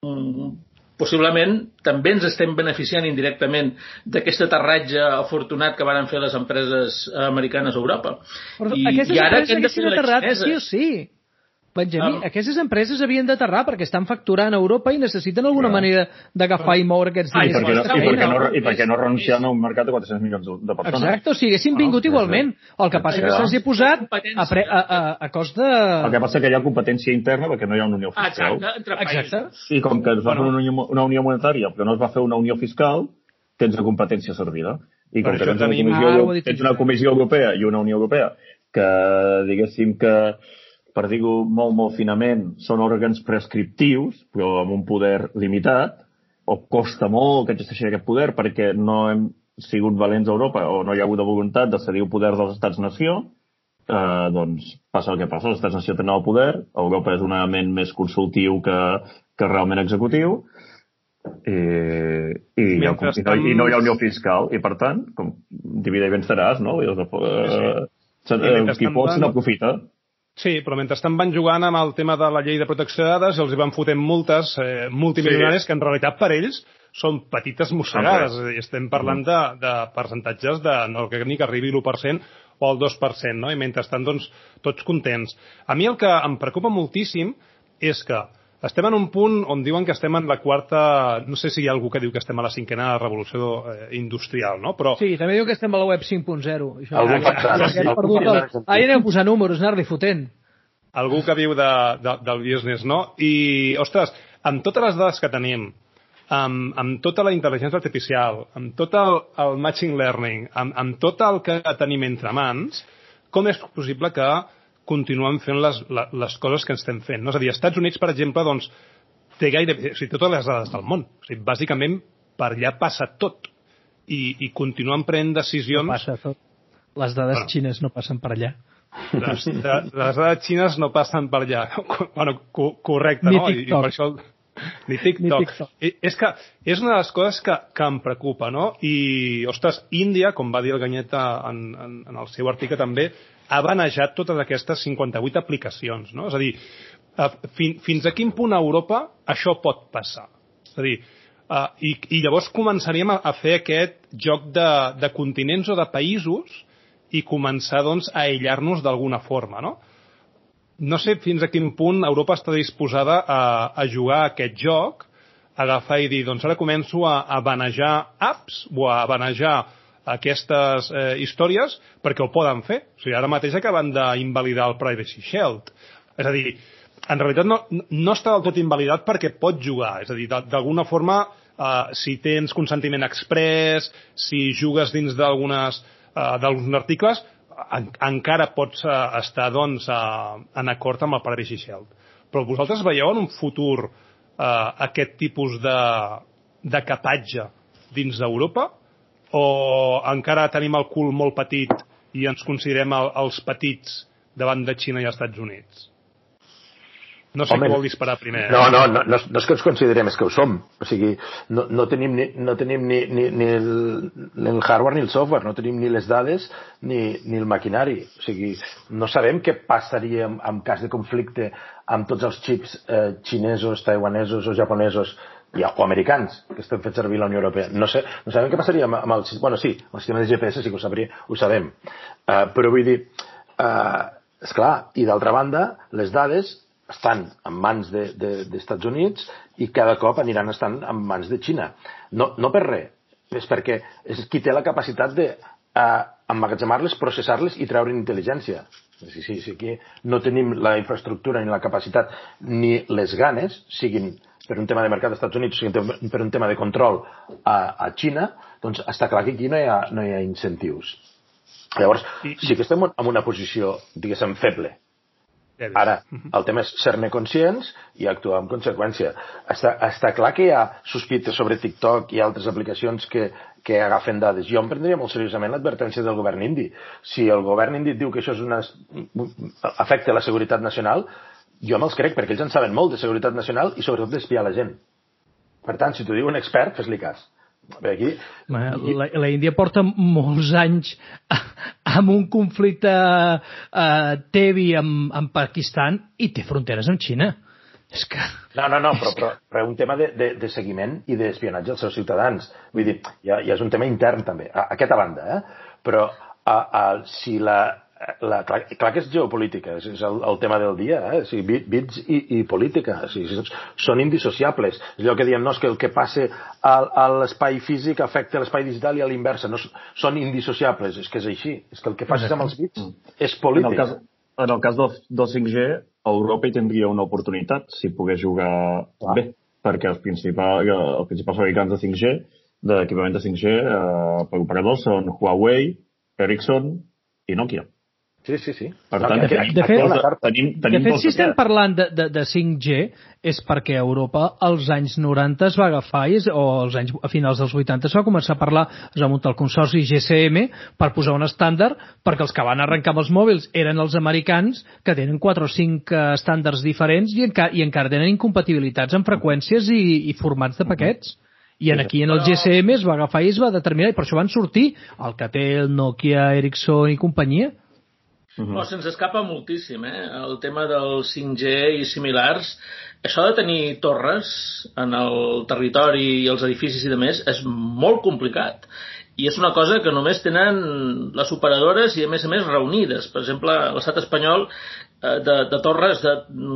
Mm, possiblement també ens estem beneficiant indirectament d'aquest aterratge afortunat que van fer les empreses americanes a Europa. Però I, aquestes i ara empreses haguessin aterrat sí o sí. Benjamí, um, aquestes empreses havien d'aterrar perquè estan facturant a Europa i necessiten alguna clar. manera d'agafar i moure aquests diners. Ah, i, per no, i, per no, I per què no renunciant a un mercat de 400 milions de persones? Exacte, o sigui, haguessin vingut ah, igualment. El que passa és que se'ls ha posat a, pre, a, a, a cost de... El que passa que hi ha competència interna perquè no hi ha una unió fiscal. Exacte, entre Exacte. I com que es va bueno. fer una unió, una unió monetària però no es va fer una unió fiscal, tens la competència servida. I com que tens una, comissió, ah, tens una comissió europea i una Unió Europea que, diguéssim que per dir-ho molt, molt finament, són òrgans prescriptius, però amb un poder limitat, o costa molt que existeixi aquest poder perquè no hem sigut valents a Europa o no hi ha hagut voluntat de cedir el poder dels estats-nació, eh, doncs passa el que passa, els estats-nació tenen el poder, Europa és un element més consultiu que, que realment executiu, i, i, i, no, i no hi ha unió fiscal, i per tant, com divide i venceràs, no? I els, eh, sí. eh, qui pot se n'aprofita. Sí, però mentrestant van jugant amb el tema de la llei de protecció de dades i els hi van fotent multes eh, multimilionàries sí. que en realitat per ells són petites mossegades. És a dir, estem parlant de, de percentatges de no que ni que arribi l'1% o el 2%, no? I mentrestant, doncs, tots contents. A mi el que em preocupa moltíssim és que estem en un punt on diuen que estem en la quarta... No sé si hi ha algú que diu que estem a la cinquena revolució eh, industrial, no? Però... Sí, també diu que estem a la web 5.0 Algú pactat. Ahir anem a posar números, anar-li fotent. Algú que viu de, de, del business, no? I, ostres, amb totes les dades que tenim, amb, amb tota la intel·ligència artificial, amb tot el, el matching learning, amb, amb tot el que tenim entre mans, com és possible que continuem fent les, les coses que estem fent. No? És a dir, als Estats Units, per exemple, doncs, té gaire... O sigui, totes les dades del món. O sigui, bàsicament, per allà passa tot. I, i continuen prenent decisions... No passa tot. Les dades bueno, xines no passen per allà. Les, de, les dades xines no passen per allà. bueno, co correcte, Ni no? TikTok. I, I per això... Ni TikTok. Ni TikTok. I, és que és una de les coses que, que em preocupa, no? I, ostres, Índia, com va dir el Ganyeta en, en, en el seu article també, ha banejat totes aquestes 58 aplicacions. No? És a dir, fin, fins a quin punt a Europa això pot passar? És a dir, uh, i, i llavors començaríem a, a fer aquest joc de, de continents o de països i començar doncs, a aïllar-nos d'alguna forma. No? no sé fins a quin punt Europa està disposada a, a jugar a aquest joc, agafar i dir, doncs ara començo a, a banejar apps o a banejar aquestes eh, històries perquè ho poden fer. O sigui, ara mateix acaben d'invalidar el Privacy Shield. És a dir, en realitat no, no està del tot invalidat perquè pot jugar. És a dir, d'alguna forma, eh, si tens consentiment express, si jugues dins d'algunes eh, d'alguns articles, en, encara pots eh, estar doncs, eh, en acord amb el Privacy Shield. Però vosaltres veieu en un futur eh, aquest tipus de, de capatge dins d'Europa? O encara tenim el cul molt petit i ens considerem el, els petits davant de Xina i Estats Units? No sé Home, qui vol disparar primer. No, no, no, no, no és que ens considerem, és que ho som. O sigui, no, no tenim, ni, no tenim ni, ni, ni, el, ni el hardware ni el software, no tenim ni les dades ni, ni el maquinari. O sigui, no sabem què passaria en, en cas de conflicte amb tots els xips eh, xinesos, taiwanesos o japonesos i, o americans que estan fets servir la Unió Europea. No, sé, no sabem què passaria amb, amb el... Bueno, sí, el sistema de GPS sí que ho, sabria, ho sabem. Uh, però vull dir, uh, esclar, i d'altra banda, les dades estan en mans d'Estats de, de, Units i cada cop aniran estant en mans de Xina. No, no per res, és perquè és qui té la capacitat de uh, emmagatzemar-les, processar-les i treure intel·ligència. Sí, sí, sí, aquí no tenim la infraestructura ni la capacitat ni les ganes, siguin per un tema de mercat dels Estats Units, sigui per un tema de control a, a Xina, doncs està clar que aquí no hi ha, no hi ha incentius. Llavors, sí que estem en una posició, diguéssim, feble. Ara, mhm. el tema és ser-ne conscients i actuar en conseqüència. Està, està clar que hi ha sospites sobre TikTok i altres aplicacions que, que agafen dades. Jo em prendria molt seriosament l'advertència del govern indi. Si el govern indi diu que això és una, afecta la seguretat nacional, jo me'ls crec, perquè ells en saben molt de seguretat nacional i sobretot d'espiar la gent. Per tant, si t'ho diu un expert, fes-li cas. Bé, aquí... La, la Índia porta molts anys amb un conflicte eh, tevi amb, amb Pakistan i té fronteres amb Xina. És que... No, no, no, però, però, però un tema de, de, de seguiment i d'espionatge als seus ciutadans. Vull dir, ja, ja és un tema intern també, a, a aquesta banda, eh? Però a, a, si la, la, clar, clar que és geopolítica, és, és el, el tema del dia, eh? o sigui, bits i, i política, o sigui, són indissociables. És allò que diem, no, és que el que passa a l'espai físic afecta l'espai digital i a l'inversa, no, són indissociables, és que és així, és que el que facis amb els bits és polític. En el cas, en el cas del, del 5G, Europa hi tindria una oportunitat si pogués jugar Clar. bé, perquè els principals, els principals fabricants de 5G, d'equipament de 5G eh, per operadors són Huawei, Ericsson i Nokia. Sí, sí, sí. Per tant, de, de, fet, tenim, tenim de fet si estem parlant de, de, de 5G és perquè Europa als anys 90 es va agafar i, o als anys, a finals dels 80 es va començar a parlar, es va muntar el consorci GSM per posar un estàndard perquè els que van arrencar amb els mòbils eren els americans que tenen 4 o 5 eh, estàndards diferents i, enca i encara tenen incompatibilitats en freqüències i, i formats de paquets. I en aquí en el GSM es va agafar i es va determinar i per això van sortir el que té el Nokia, Ericsson i companyia. Uh -huh. No, se'ns escapa moltíssim, eh? El tema del 5G i similars. Això de tenir torres en el territori i els edificis i de més és molt complicat. I és una cosa que només tenen les operadores i, a més a més, reunides. Per exemple, l'estat espanyol eh, de, de torres de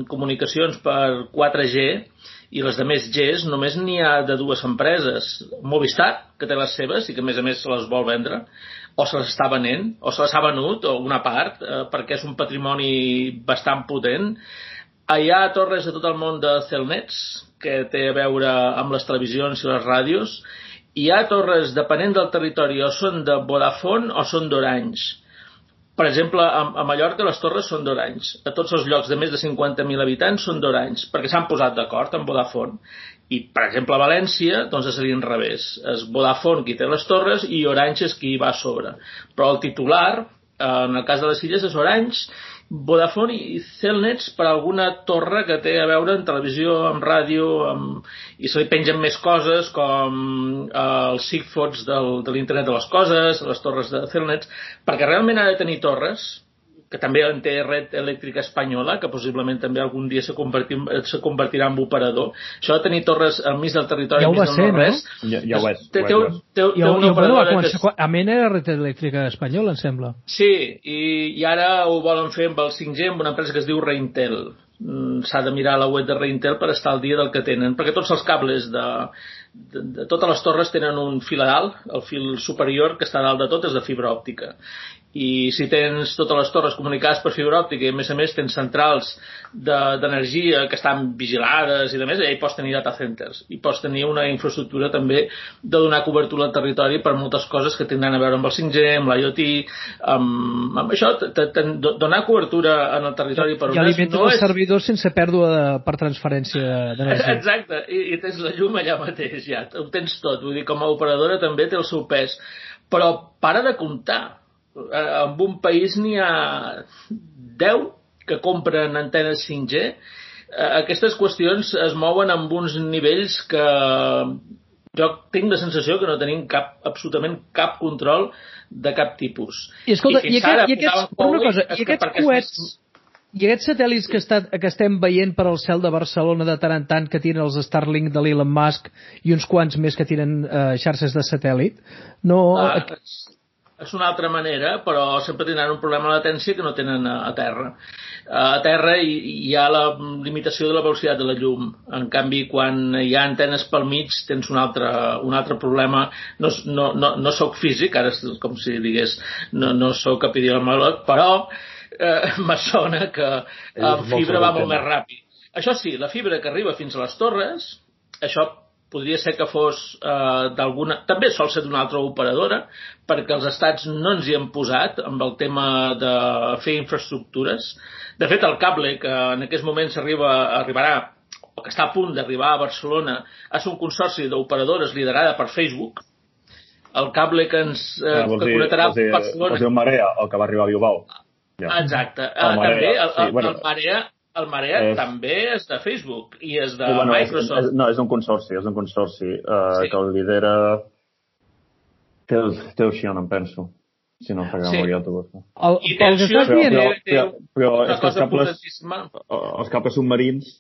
comunicacions per 4G i les de més Gs només n'hi ha de dues empreses. Movistar, que té les seves i que a més a més se les vol vendre, o se les està venent, o se les ha venut, o una part, eh, perquè és un patrimoni bastant potent. Hi ha torres de tot el món de Celnets, que té a veure amb les televisions i les ràdios. Hi ha torres, depenent del territori, o són de Vodafone o són d'Orange. Per exemple, a, a Mallorca les torres són d'Orange. A tots els llocs de més de 50.000 habitants són d'Orange, perquè s'han posat d'acord amb Vodafone. I, per exemple, a València, doncs seria al revés. És Vodafone qui té les torres i Orange és qui va a sobre. Però el titular, eh, en el cas de les illes, és Orange, Vodafone i Celnets per alguna torre que té a veure en televisió, amb ràdio, amb... i se li pengen més coses com eh, els Sigfords del, de l'internet de les coses, les torres de Celnets, perquè realment ha de tenir torres, que també en té red elèctrica espanyola, que possiblement també algun dia se, convertir, se convertirà en operador. Això de tenir torres al mig del territori, ja ho va ser, no? Res, ja, ja ho és. Té, té, té, té una operadora que... És... A Mena era red elèctrica espanyola, em sembla. Sí, i, i ara ho volen fer amb el 5G, amb una empresa que es diu Reintel mm, s'ha de mirar la web de Reintel per estar al dia del que tenen, perquè tots els cables de, de, de totes les torres tenen un fil a dalt, el fil superior que està a dalt de tot és de fibra òptica i si tens totes les torres comunicades per fibra òptica i a més a més tens centrals d'energia de, que estan vigilades i de més, ja hi pots tenir data centers. I pots tenir una infraestructura també de donar cobertura al territori per moltes coses que tindran a veure amb el 5G, amb l'IoT amb, amb això, t -t donar cobertura en el territori per I alimentes no els és... servidors sense pèrdua de, per transferència d'energia. Exacte, I, i tens la llum allà mateix ja, ho tens tot, vull dir, com a operadora també té el seu pes. Però para de comptar en un país n'hi ha 10 que compren antenes 5G. Eh, aquestes qüestions es mouen amb uns nivells que jo tinc la sensació que no tenim cap, absolutament cap control de cap tipus. I escolta, i, i, aquest, i aquests, una cosa, i aquests coets, i aquests satèl·lits que, està, que estem veient per al cel de Barcelona de tant en tant que tiren els Starlink de l'Elon Musk i uns quants més que tiren eh, xarxes de satèl·lit, no... Ah, és una altra manera, però sempre tindran un problema de latència que no tenen a, a terra. A terra hi, hi ha la limitació de la velocitat de la llum. En canvi, quan hi ha antenes pel mig, tens un altre, un altre problema. No, no, no, no sóc físic, ara és com si digués, no, no sóc epidemiològ, però eh, me sona que amb fibra va molt més ràpid. Això sí, la fibra que arriba fins a les torres, això podria ser que fos eh, d'alguna... També sol ser d'una altra operadora, perquè els estats no ens hi han posat amb el tema de fer infraestructures. De fet, el cable que en aquest moment arriba, arribarà o que està a punt d'arribar a Barcelona és un consorci d'operadores liderada per Facebook. El cable que ens eh, ah, que connectarà dir, Barcelona... Vols dir el Marea, el que va arribar a Bilbao. Ja. Exacte. El uh, Marea, també el, el, sí, bueno. el Marea El Marea És- és... també és de Facebook i és de Sí, bueno, és, Microsoft. és, no, és un consorci, és un consorci uh, Sí. que el lidera... Té el, té el Xion, em penso. Si no fa Sí. memòria autobús. El, I pel que estàs Però- dient... però- té però una és que els cables-. Els cables submarins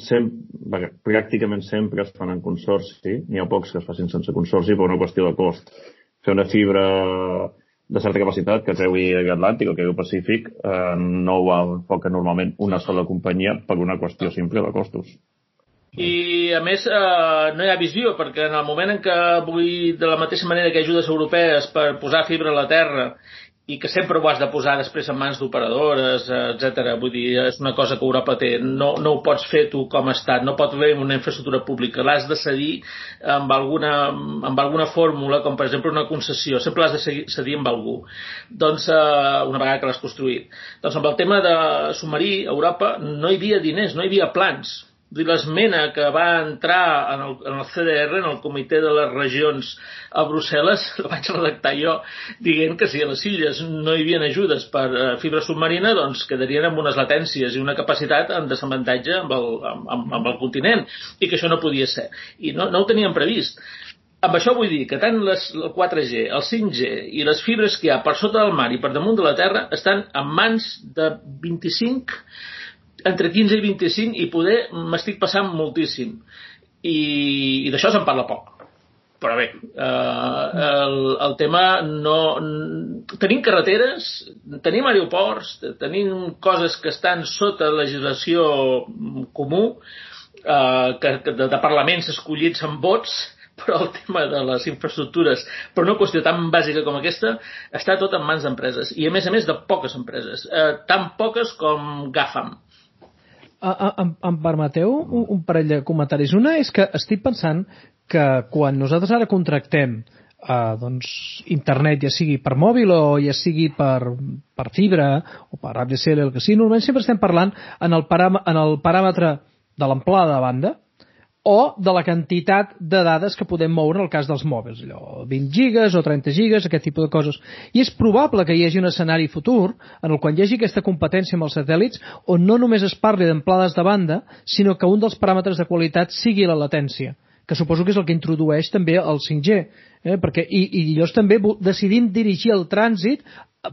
sempre, pràcticament sempre es fan en consorci. N'hi ha pocs que es facin sense consorci per una qüestió de cost. Fer una fibra de certa capacitat que treui Atlàntic o que el Pacífic eh, no ho enfoca normalment una sola companyia per una qüestió simple de costos. I, a més, eh, no hi ha visió, perquè en el moment en què vull, de la mateixa manera que ajudes europees per posar fibra a la terra i que sempre ho has de posar després en mans d'operadores, etc. Vull dir, és una cosa que Europa té. No, no ho pots fer tu com a estat, no pot haver una infraestructura pública. L'has de cedir amb alguna, amb alguna fórmula, com per exemple una concessió. Sempre l'has de cedir amb algú. Doncs, eh, una vegada que l'has construït. Doncs amb el tema de submarí, a Europa no hi havia diners, no hi havia plans. L'esmena que va entrar en el, en el CDR, en el Comitè de les Regions a Brussel·les, la vaig redactar jo, dient que si a les illes no hi havia ajudes per eh, fibra submarina, doncs quedarien amb unes latències i una capacitat en desavantatge amb el, amb, amb, amb el continent, i que això no podia ser. I no, no ho tenien previst. Amb això vull dir que tant les, el 4G, el 5G i les fibres que hi ha per sota del mar i per damunt de la terra estan en mans de 25 entre 15 i 25 i poder m'estic passant moltíssim. I, i d'això se'n parla poc. Però bé eh, el, el tema no tenim carreteres tenim aeroports tenim coses que estan sota legislació comú eh, que, que de, de parlaments escollits amb vots però el tema de les infraestructures per una qüestió tan bàsica com aquesta està tot en mans d'empreses i a més a més de poques empreses eh, tan poques com GAFAM Em, em permeteu un, un parell de comentaris. Una és que estic pensant que quan nosaltres ara contractem eh, doncs, internet, ja sigui per mòbil o ja sigui per, per fibra o per ADSL, el que sigui, normalment sempre estem parlant en el, en el paràmetre de l'amplada de banda o de la quantitat de dades que podem moure en el cas dels mòbils, allò, 20 gigas o 30 gigas, aquest tipus de coses. I és probable que hi hagi un escenari futur en el quan hi hagi aquesta competència amb els satèl·lits on no només es parli d'amplades de banda, sinó que un dels paràmetres de qualitat sigui la latència que suposo que és el que introdueix també el 5G, eh? perquè, i, i llavors també decidim dirigir el trànsit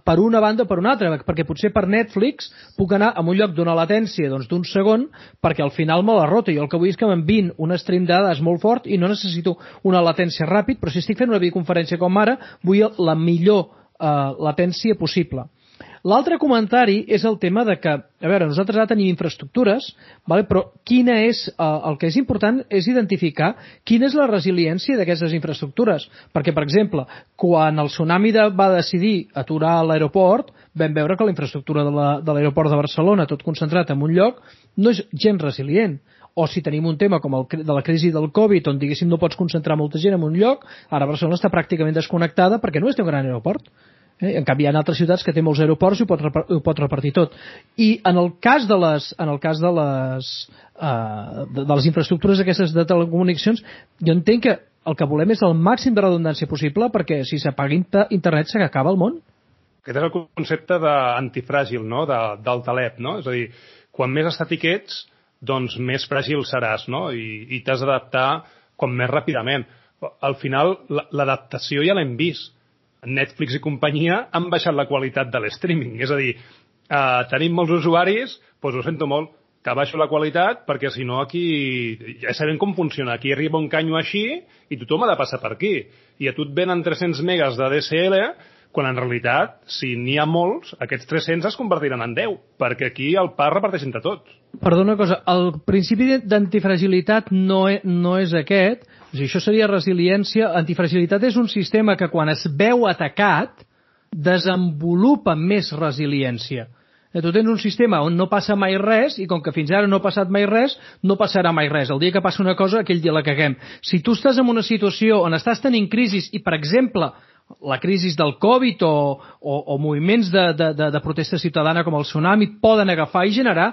per una banda o per una altra, perquè potser per Netflix puc anar a un lloc d'una latència doncs, d'un segon perquè al final me la rota. Jo el que vull és que m'envin un stream de dades molt fort i no necessito una latència ràpid, però si estic fent una videoconferència com ara, vull la millor eh, latència possible. L'altre comentari és el tema de que, a veure, nosaltres ara tenim infraestructures, vale? però quina és, eh, el que és important és identificar quina és la resiliència d'aquestes infraestructures. Perquè, per exemple, quan el tsunami de, va decidir aturar l'aeroport, vam veure que la infraestructura de la- de l'aeroport de Barcelona, tot concentrat en un lloc, no és gens resilient o si tenim un tema com el de la crisi del Covid on diguéssim no pots concentrar molta gent en un lloc ara Barcelona està pràcticament desconnectada perquè no és un gran aeroport Eh? En canvi, hi ha altres ciutats que té molts aeroports i ho pot, ho pot repartir tot. I en el cas de les, en el cas de les, uh, de, de les infraestructures aquestes de telecomunicacions, jo entenc que el que volem és el màxim de redundància possible perquè si s'apaga inter- internet s'acaba el món. Aquest és el concepte d'antifràgil, no? De, del talep, no? És a dir, quan més estàtic ets, doncs més fràgil seràs, no? I, i t'has d'adaptar com més ràpidament. Al final, la- l'adaptació ja l'hem vist. Netflix i companyia han baixat la qualitat de l'streaming. És a dir, eh, tenim molts usuaris, doncs ho sento molt, que baixo la qualitat perquè si no aquí ja sabem com funciona. Aquí arriba un canyo així i tothom ha de passar per aquí. I a tu et venen 300 megas de DSL quan en realitat, si n'hi ha molts, aquests 300 es convertiran en 10, perquè aquí el pa reparteix entre tots. Perdona una cosa, el principi d'antifragilitat no, e, no és aquest, o sigui, això seria resiliència. Antifragilitat és un sistema que quan es veu atacat desenvolupa més resiliència. Eh, Tu tens un sistema on no passa mai res i com que fins ara no ha passat mai res, no passarà mai res. El dia que passa una cosa, aquell dia la caguem. Si tu estàs en una situació on estàs tenint crisis i, per exemple, la crisi del Covid o, o, o moviments de, de, de, de protesta ciutadana com el tsunami poden agafar i generar,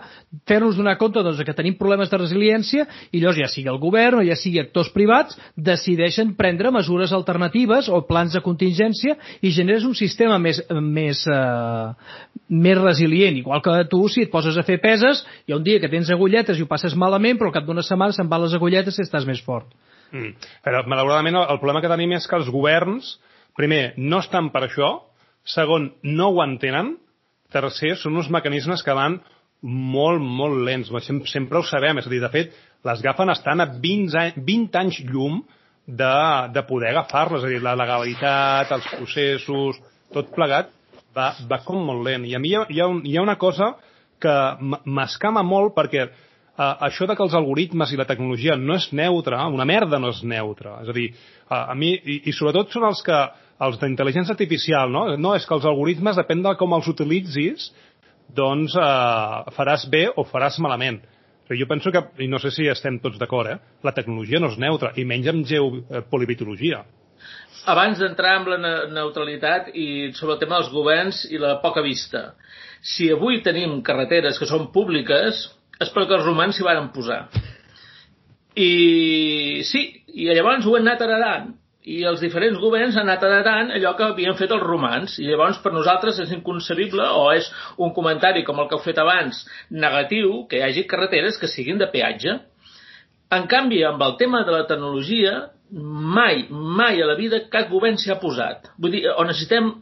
fer-nos donar compte doncs, que tenim problemes de resiliència i llavors ja sigui el govern o ja sigui actors privats decideixen prendre mesures alternatives o plans de contingència i generes un sistema més, més, eh, més resilient. Igual que tu, si et poses a fer peses, hi ha un dia que tens agulletes i ho passes malament, però al cap d'una setmana se'n van les agulletes i estàs més fort. Mm. Però, malauradament, el problema que tenim és que els governs, primer, no estan per això, segon, no ho entenen, tercer, són uns mecanismes que van molt, molt lents. Sempre, ho sabem, és a dir, de fet, les gafen estan a 20, anys, 20 anys llum de, de poder agafar-les, és a dir, la legalitat, els processos, tot plegat, va, va com molt lent. I a mi hi ha, hi ha, un, hi ha una cosa que m'escama molt perquè uh, això de que els algoritmes i la tecnologia no és neutra, una merda no és neutra. És a dir, uh, a mi, i, i sobretot són els que els d'intel·ligència artificial, no? No, és que els algoritmes, depèn de com els utilitzis, doncs uh, faràs bé o faràs malament. Però jo penso que, i no sé si estem tots d'acord, eh? la tecnologia no és neutra, i menys amb geopolitologia. Abans d'entrar amb la neutralitat i sobre el tema dels governs i la poca vista, si avui tenim carreteres que són públiques, és perquè els romans s'hi varen posar. I sí, i llavors ho han anat heredant i els diferents governs han anat heredant allò que havien fet els romans. I llavors per nosaltres és inconcebible o és un comentari com el que heu fet abans negatiu que hi hagi carreteres que siguin de peatge. En canvi amb el tema de la tecnologia mai, mai a la vida cap govern s'hi ha posat. Vull dir, o necessitem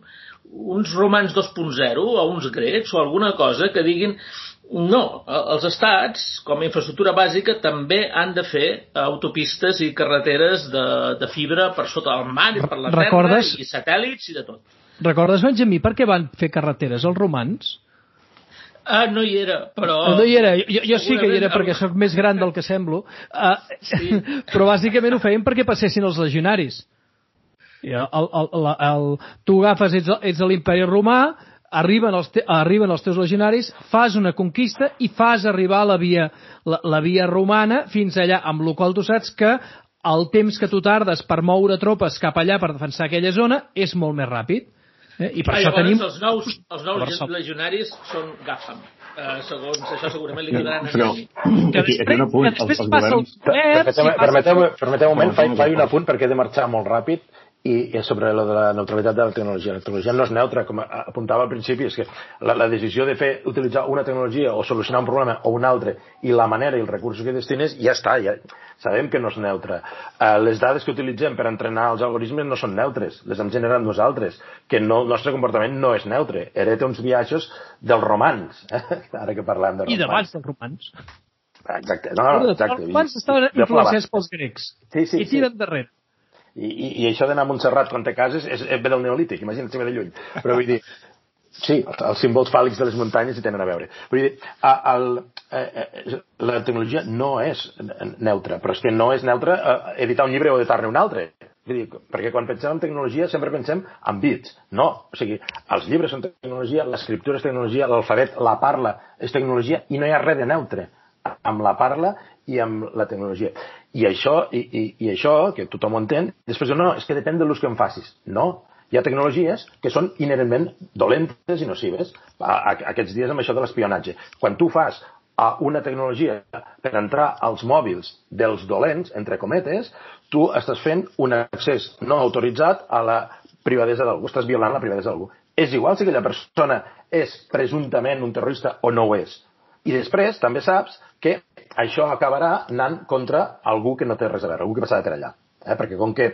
uns romans 2.0 o uns grecs o alguna cosa que diguin no, els estats, com a infraestructura bàsica, també han de fer autopistes i carreteres de, de fibra per sota el mar i per la Recordes? terra i satèl·lits i de tot. Recordes, Benjamí, per què van fer carreteres els romans? Ah, no hi era, però... No hi era, jo, jo sí que hi era perquè sóc més gran del que semblo, uh, sí. però bàsicament ho feien perquè passessin els legionaris. El, el, el, el, tu agafes, ets, ets a l'imperi romà, arriben els, te, arriben els teus legionaris, fas una conquista i fas arribar la via, la, la via romana fins allà, amb la qual tu saps que el temps que tu tardes per moure tropes cap allà per defensar aquella zona és molt més ràpid. Eh? I per ah, això tenim... els nous, els nous legionaris són GAFAM. Uh, segons això segurament li quedaran a Però, que aquí, aquí un apunt, després els, els passa governs... els governs... Permeteu-me permeteu, permeteu un moment, faig, faig un apunt perquè he de marxar molt ràpid i, i sobre lo de la neutralitat de la tecnologia. La tecnologia no és neutra, com apuntava al principi, és que la, la decisió de fer utilitzar una tecnologia o solucionar un problema o un altre i la manera i els recursos que destines ja està, ja sabem que no és neutra. Uh, les dades que utilitzem per entrenar els algoritmes no són neutres, les hem generat nosaltres, que no, el nostre comportament no és neutre. Hereta uns viatges dels romans, eh? ara que parlem de romans. I d'abans dels romans. Exacte, no, no, exacte. Els romans estaven influenciats pels grecs. Sí, sí, I tiren sí. darrere. I, i, i això d'anar a Montserrat quan té cases és, és ve del neolític, imagina't si ve de lluny. Però vull dir, sí, els símbols fàl·lics de les muntanyes hi tenen a veure. Vull dir, a, el, eh, eh, la tecnologia no és neutra, però és que no és neutra eh, editar un llibre o editar-ne un altre. Vull dir, perquè quan pensem en tecnologia sempre pensem en bits. No, o sigui, els llibres són tecnologia, l'escriptura és tecnologia, l'alfabet, la parla és tecnologia i no hi ha res de neutre amb la parla i amb la tecnologia. I això, i, i, i això que tothom ho entén, després no, és que depèn de l'ús que en facis. No, hi ha tecnologies que són inherentment dolentes i nocives. A, a, aquests dies amb això de l'espionatge. Quan tu fas a una tecnologia per entrar als mòbils dels dolents, entre cometes, tu estàs fent un accés no autoritzat a la privadesa d'algú, estàs violant la privadesa d'algú. És igual si aquella persona és presumptament un terrorista o no ho és. I després també saps que això acabarà anant contra algú que no té res a veure, algú que passava per allà. Eh? Perquè com que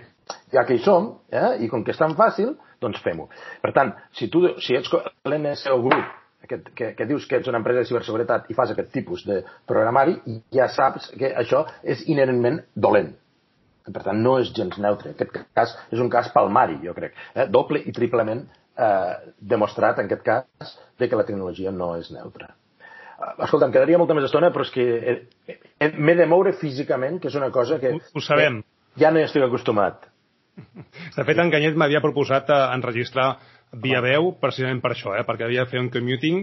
ja que hi som, eh? i com que és tan fàcil, doncs fem-ho. Per tant, si tu si ets l'NSO Group, que, que, que dius que ets una empresa de ciberseguretat i fas aquest tipus de programari, ja saps que això és inherentment dolent. Per tant, no és gens neutre. Aquest cas és un cas palmari, jo crec. Eh? Doble i triplement eh, demostrat, en aquest cas, de que la tecnologia no és neutra. Escolta, em quedaria molta més estona, però és que m'he de moure físicament, que és una cosa que... Ho, ho sabem. Ja no hi estic acostumat. De fet, en Canyet m'havia proposat enregistrar via veu precisament per això, eh? perquè havia de fer un commuting.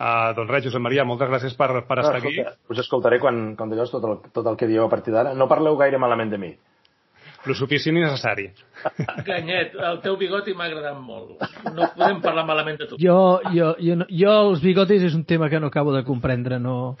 Uh, doncs res, Josep Maria, moltes gràcies per, per no, estar escolta, aquí. Us escoltaré quan, quan digueu tot el, tot el que dieu a partir d'ara. No parleu gaire malament de mi. Lo suficient i necessari. Ganyet, el teu bigoti m'ha agradat molt. No podem parlar malament de tu. Jo, jo, jo, no- jo els bigotis és un tema que no acabo de comprendre, no...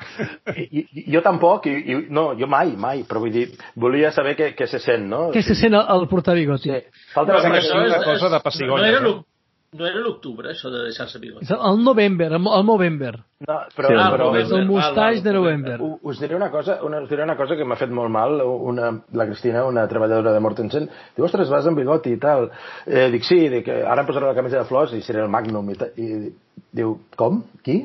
I, i, jo tampoc, i, i, no, jo mai, mai, però vull dir, volia saber què, què se sent, no? Què se sent el, el portar bigoti? Sí. Falta sigui és- una cosa és- de pessigolles, No era eh? l'oc- no era l'octubre, això de deixar-se bigoti. És el november, el, el Movember. No, però, Sí, Ah, però November. És el mustaix de val, november. u- us diré una cosa, una, us diré una cosa que m'ha fet molt mal, una, la Cristina, una treballadora de Mortensen, diu, ostres, vas amb bigoti i tal. Eh, dic, sí, dic, ara em posaré la camisa de flors i seré el Magnum. I, i diu, com? Qui?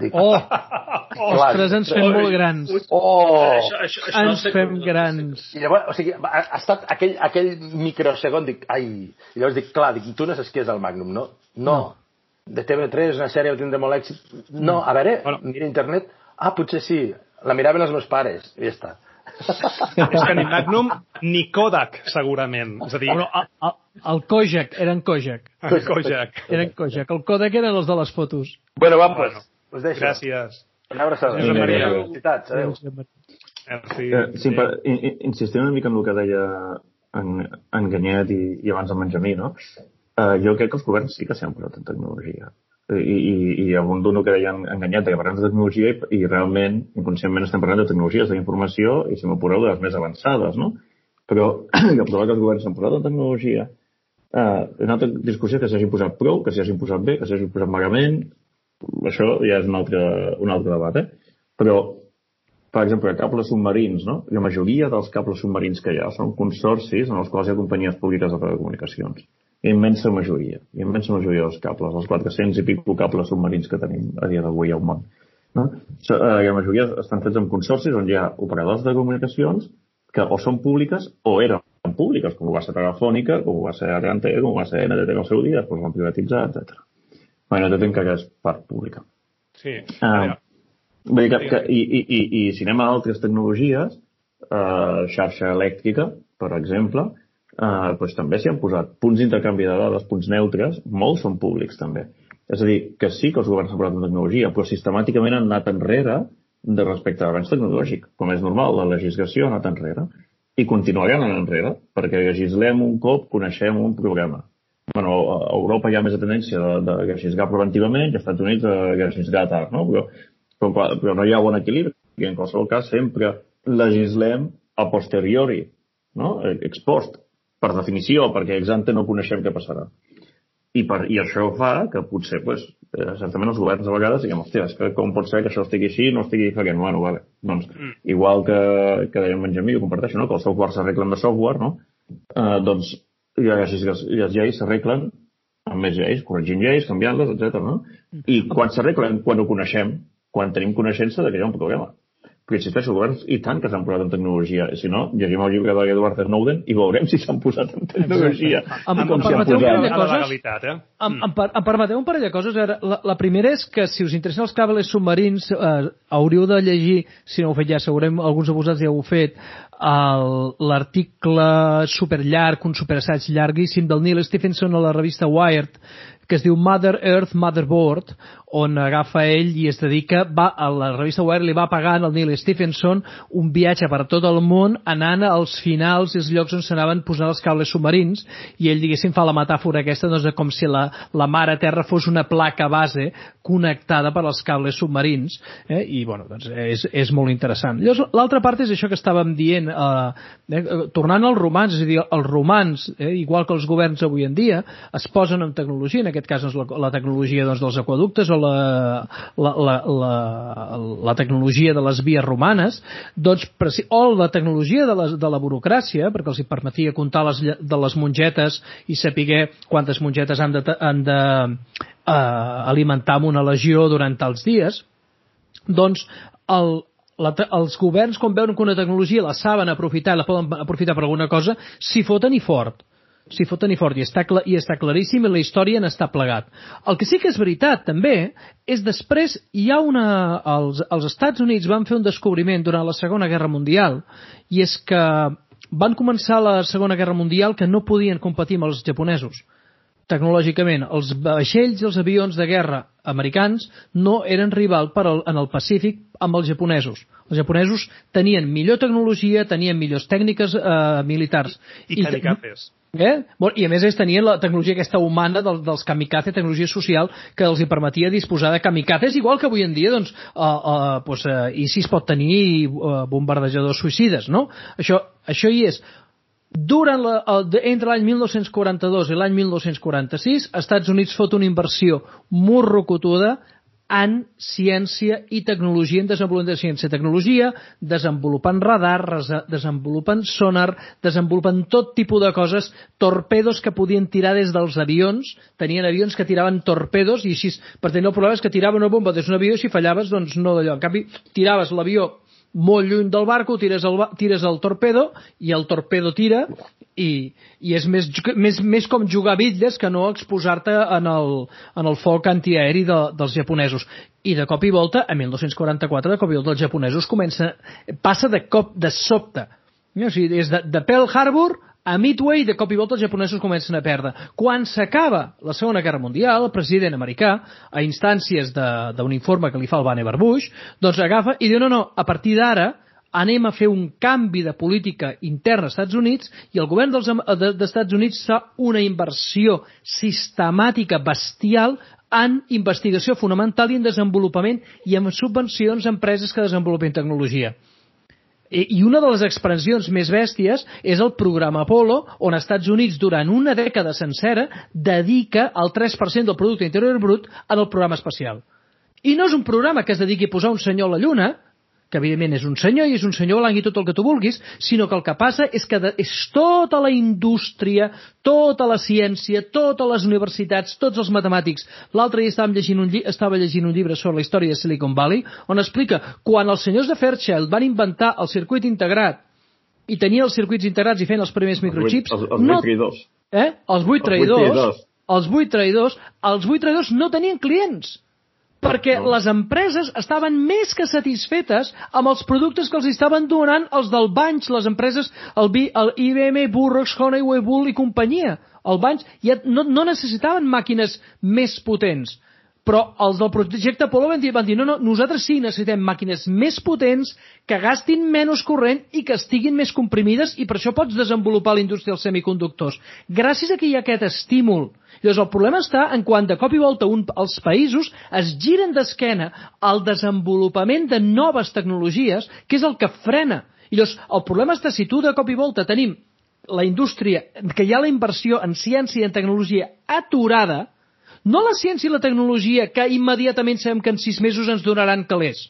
Dic, Oh, clar, ostres, ens fem molt grans. Oh! Això, això, això no Ens sé fem grans. I llavors, o sigui, ha, ha estat aquell, aquell microsegon, dic, ai... I llavors dic, clar, dic, tu no saps què és el Magnum, no? No. De TV3, una sèrie que tindrà molt èxit. No, a veure, Bueno. mira internet. Ah, potser sí. La miraven els meus pares. I ja està. És que ni Magnum ni Kodak, segurament. És a dir, Bueno, el, el, el Kojak, eren Kojak. el Kojak. Eren Kojak. El Kodak eren els de les fotos. Bueno, va, pues, Bueno, us deixo. Gràcies. Una abraçada. Josep Maria. Felicitats, adéu. Merci. Eh, sí, per, in, in- insistint una mica en el que deia en, en Ganyet i, i abans en Benjamí, no? Eh, jo crec que els governs sí que s'hi han posat en tecnologia. I, i, i abundo el que deia en, en Ganyet, que parlem de tecnologia i, i realment, inconscientment, estem parlant de tecnologies d'informació i, si m'apureu, de les més avançades, no? Però que provar que els governs s'han posat en tecnologia eh, una altra discussió és que s'hagin posat prou, que s'hagin posat bé, que s'hagin posat malament, això ja és un altre, un altre debat, eh? Però per exemple, cables submarins, no? La majoria dels cables submarins que hi ha són consorcis en els quals hi ha companyies públiques de telecomunicacions. Immensa majoria, immensa majoria dels cables, els 400 i pico cables submarins que tenim a dia d'avui al món. No? Eh, la majoria estan fets en consorcis on hi ha operadors de comunicacions que o són públiques o eren públiques, com ho va ser Telefònica, com ho va ser Atlantel, com ho va ser NTT al seu dia, després ho van privatitzar, etc. Bueno, NTT encara és part pública. Sí. Ah, Vull dir que, que, i, i, i, I si anem a altres tecnologies, eh, xarxa elèctrica, per exemple, eh, doncs també s'hi han posat punts d'intercanvi de dades, punts neutres, molts són públics també. És a dir, que sí que els governs s'han posat en tecnologia, però sistemàticament han anat enrere de respecte a l'avenç tecnològic. Com és normal, la legislació ha anat enrere i continuaran anant enrere, perquè legislem un cop, coneixem un problema. Bueno, a Europa hi ha més tendència de, de legislar preventivament i als Estats Units de legislar tard, no? Però, però, clar, però no hi ha bon equilibri. I en qualsevol cas sempre legislem a posteriori, no? ex post, per definició, perquè ex ante no coneixem què passarà. I, per, I això fa que potser, pues, eh, certament els governs a vegades diguem, hòstia, és que com pot ser que això estigui així no estigui diferent? Bueno, vale. Doncs, mm. igual que, que deia en Benjamí, ho comparteixo, no? que els software s'arreglen de software, no? Eh, doncs les, les, les lleis s'arreglen amb més lleis, corregint lleis, canviant-les, etc. no? I quan s'arreglen? Quan ho coneixem, quan tenim coneixença de que hi ha un problema. Però insisteixo, els governs i tant que s'han posat en tecnologia. I si no, llegim el llibre d'Edward Snowden i veurem si s'han posat en tecnologia. Em- em permeteu un posat. parell de la coses? legalitat, eh? Em, em, per, em permeteu un parell de coses? La, la primera és que si us interessen els cables submarins eh, hauríeu de llegir, si no ho heu fet ja, segurament alguns de vosaltres ja ho heu fet, l'article superllarg, un superassaig llarguíssim del Neil Stephenson a la revista Wired, que es diu Mother Earth Motherboard, on agafa ell i es dedica, va, a la revista Wired li va pagant al Neil Stephenson un viatge per tot el món anant als finals i els llocs on s'anaven posant els cables submarins i ell, diguéssim, fa la metàfora aquesta doncs, de com si la, la mare terra fos una placa base connectada per als cables submarins eh? i, bueno, doncs és, és molt interessant. Llavors, l'altra part és això que estàvem dient, eh, eh, tornant als romans, és a dir, els romans, eh, igual que els governs avui en dia, es posen en tecnologia, en aquest cas doncs, la, la tecnologia doncs, dels aquaductes o la, la, la, la, la tecnologia de les vies romanes, doncs, o la tecnologia de la, de la burocràcia, perquè els hi permetia comptar les, de les mongetes i saber quantes mongetes han de, han de eh, alimentar amb una legió durant tals dies, doncs el, la, els governs quan veuen que una tecnologia la saben aprofitar, la poden aprofitar per alguna cosa, s'hi foten i fort s'hi foten i fort, i està, cla i està claríssim i la història n'està plegat. El que sí que és veritat, també, és després hi ha una... Els, els Estats Units van fer un descobriment durant la Segona Guerra Mundial, i és que van començar la Segona Guerra Mundial que no podien competir amb els japonesos tecnològicament, els vaixells i els avions de guerra americans no eren rival per al, en el Pacífic amb els japonesos. Els japonesos tenien millor tecnologia, tenien millors tècniques eh, militars. I, i kamikazes. Eh? Bon, I a més ells tenien la tecnologia aquesta humana del, dels kamikaze, tecnologia social, que els hi permetia disposar de kamikazes, igual que avui en dia, doncs, uh, uh, pues, uh, i si es pot tenir uh, bombardejadors suïcides, no? Això, això hi és. Durant la, el, entre l'any 1942 i l'any 1946, Estats Units fot una inversió morrocotuda en ciència i tecnologia, en desenvolupament de ciència i tecnologia, desenvolupant radar, desenvolupant sonar, desenvolupant tot tipus de coses, torpedos que podien tirar des dels avions, tenien avions que tiraven torpedos i així, per tenir el problema és que tiraven una bomba des d'un avió i si fallaves, doncs no d'allò. En canvi, tiraves l'avió molt lluny del barco, tires el, tires el torpedo i el torpedo tira i, i és més, més, més com jugar bitlles que no exposar-te en, el, en el foc antiaeri de, dels japonesos. I de cop i volta, a 1244, de cop i volta els japonesos comença, passa de cop, de sobte. O sigui, és de, de Pearl Harbor a Midway, de cop i volta, els japonesos comencen a perdre. Quan s'acaba la Segona Guerra Mundial, el president americà, a instàncies d'un informe que li fa el Vannevar Bush, doncs agafa i diu, no, no, a partir d'ara anem a fer un canvi de política interna als Estats Units i el govern dels, de, d'Estats Units fa una inversió sistemàtica bestial en investigació fonamental i en desenvolupament i en subvencions a empreses que desenvolupen tecnologia. I una de les expressions més bèsties és el programa Apollo, on els Estats Units durant una dècada sencera dedica el 3% del producte interior brut en el programa espacial. I no és un programa que es dediqui a posar un senyor a la Lluna, que evidentment és un senyor i és un senyor valengui tot el que tu vulguis, sinó que el que passa és que és tota la indústria, tota la ciència, totes les universitats, tots els matemàtics. L'altre dia estàvem llegint un estava llegint un llibre sobre la història de Silicon Valley, on explica quan els senyors de Fairchild van inventar el circuit integrat i tenia els circuits integrats i feien els primers microchips... Els, els, els no, traïdors. Eh? Els vuit traïdors. Els vuit traïdors. Els vuit traïdors no tenien clients perquè no. les empreses estaven més que satisfetes amb els productes que els estaven donant els del Banys, les empreses, el, B, el IBM, Burroughs, Honeywell, Bull i companyia. El Banys ja no, no necessitaven màquines més potents. Però els del projecte Apollo van dir, van dir no, no, nosaltres sí necessitem màquines més potents, que gastin menys corrent i que estiguin més comprimides i per això pots desenvolupar la indústria dels semiconductors. Gràcies a que hi ha aquest estímul Llavors, el problema està en quan de cop i volta un, els països es giren d'esquena al desenvolupament de noves tecnologies, que és el que frena. I llavors, el problema està si tu de cop i volta tenim la indústria, que hi ha la inversió en ciència i en tecnologia aturada, no la ciència i la tecnologia que immediatament sabem que en sis mesos ens donaran calés,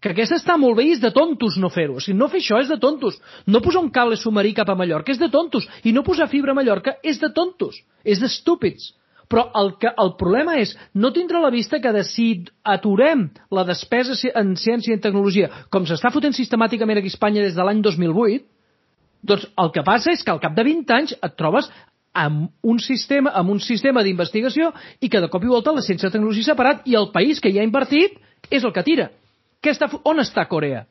que aquesta està molt bé i és de tontos no fer-ho. O sigui, no fer això és de tontos. No posar un cable submarí cap a Mallorca és de tontos. I no posar fibra a Mallorca és de tontos. És d'estúpids. Però el, que, el problema és no tindre la vista que de si aturem la despesa en ciència i en tecnologia, com s'està fotent sistemàticament aquí a Espanya des de l'any 2008, doncs el que passa és que al cap de 20 anys et trobes amb un sistema amb un sistema d'investigació i que de cop i volta la ciència i la tecnologia separat i el país que hi ha invertit és el que tira. Què està, on està Corea?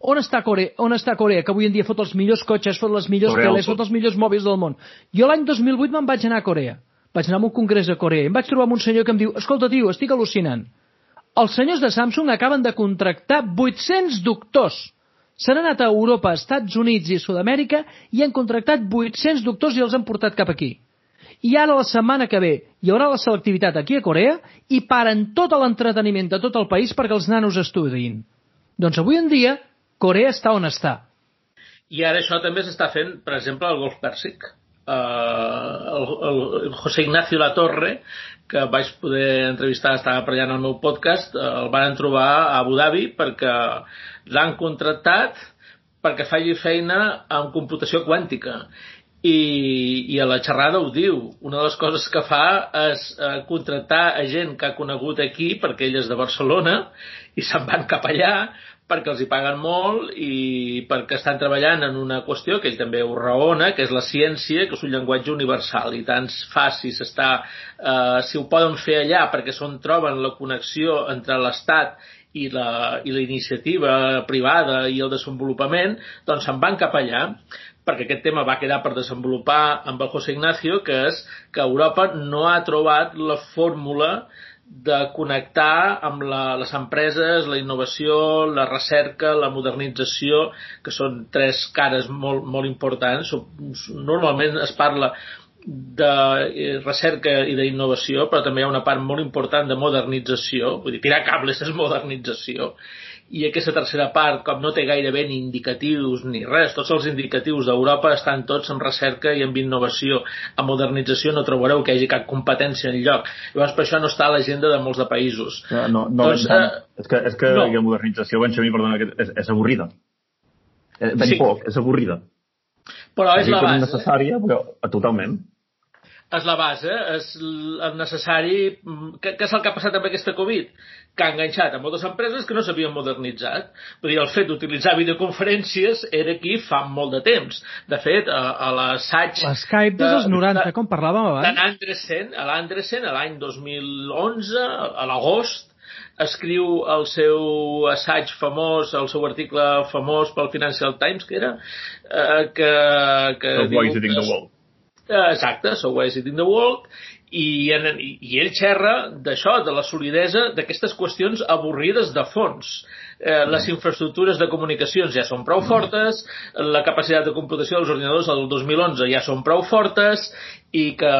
On està Corea? On està Corea, que avui en dia fot els millors cotxes, fot les millors Corea, teles, fot els millors mòbils del món? Jo l'any 2008 me'n vaig anar a Corea. Vaig anar a un congrés a Corea i em vaig trobar amb un senyor que em diu escolta, tio, estic al·lucinant. Els senyors de Samsung acaben de contractar 800 doctors. S'han anat a Europa, Estats Units i Sud-amèrica i han contractat 800 doctors i els han portat cap aquí i ara la setmana que ve hi haurà la selectivitat aquí a Corea i paren tot l'entreteniment de tot el país perquè els nanos estudin. Doncs avui en dia Corea està on està. I ara això també s'està fent, per exemple, al Golf Pèrsic. Uh, el, el José Ignacio Latorre, que vaig poder entrevistar, estava per allà en el meu podcast, uh, el van trobar a Abu Dhabi perquè l'han contractat perquè faci feina amb computació quàntica i, i a la xerrada ho diu. Una de les coses que fa és eh, contractar a gent que ha conegut aquí, perquè ell és de Barcelona, i se'n van cap allà perquè els hi paguen molt i perquè estan treballant en una qüestió que ell també ho raona, que és la ciència, que és un llenguatge universal i tant fa si s'està, eh, si ho poden fer allà perquè són troben la connexió entre l'Estat i la, i la iniciativa privada i el desenvolupament, doncs se'n van cap allà perquè aquest tema va quedar per desenvolupar amb el José Ignacio, que és que Europa no ha trobat la fórmula de connectar amb la, les empreses, la innovació, la recerca, la modernització, que són tres cares molt, molt importants. Normalment es parla de recerca i d'innovació, però també hi ha una part molt important de modernització, vull dir, tirar cables és modernització, i aquesta tercera part, com no té gairebé ni indicatius ni res, tots els indicatius d'Europa estan tots en recerca i en innovació. A modernització no trobareu que hi hagi cap competència en lloc. Llavors, per això no està a l'agenda de molts de països. No, no, no doncs, eh, és que, és que no. la modernització, Benjamí, perdona, és, és avorrida. Eh, ben sí. poc, és avorrida. Però és, la base. necessària, però totalment és la base, és el necessari... Què, què és el que ha passat amb aquesta Covid? Que ha enganxat a moltes empreses que no s'havien modernitzat. Vull dir, el fet d'utilitzar videoconferències era aquí fa molt de temps. De fet, a, a l'assaig... L'Skype des dels 90, de, com parlàvem abans? L'Andresen, a l'Andresen, l'any 2011, a l'agost, escriu el seu assaig famós, el seu article famós pel Financial Times, que era, eh, que, que the diu... Eating the World exacte, So Why Is It in the World, i, en, i ell xerra d'això, de la solidesa d'aquestes qüestions avorrides de fons. Eh, les mm. infraestructures de comunicacions ja són prou fortes, la capacitat de computació dels ordinadors del 2011 ja són prou fortes i que,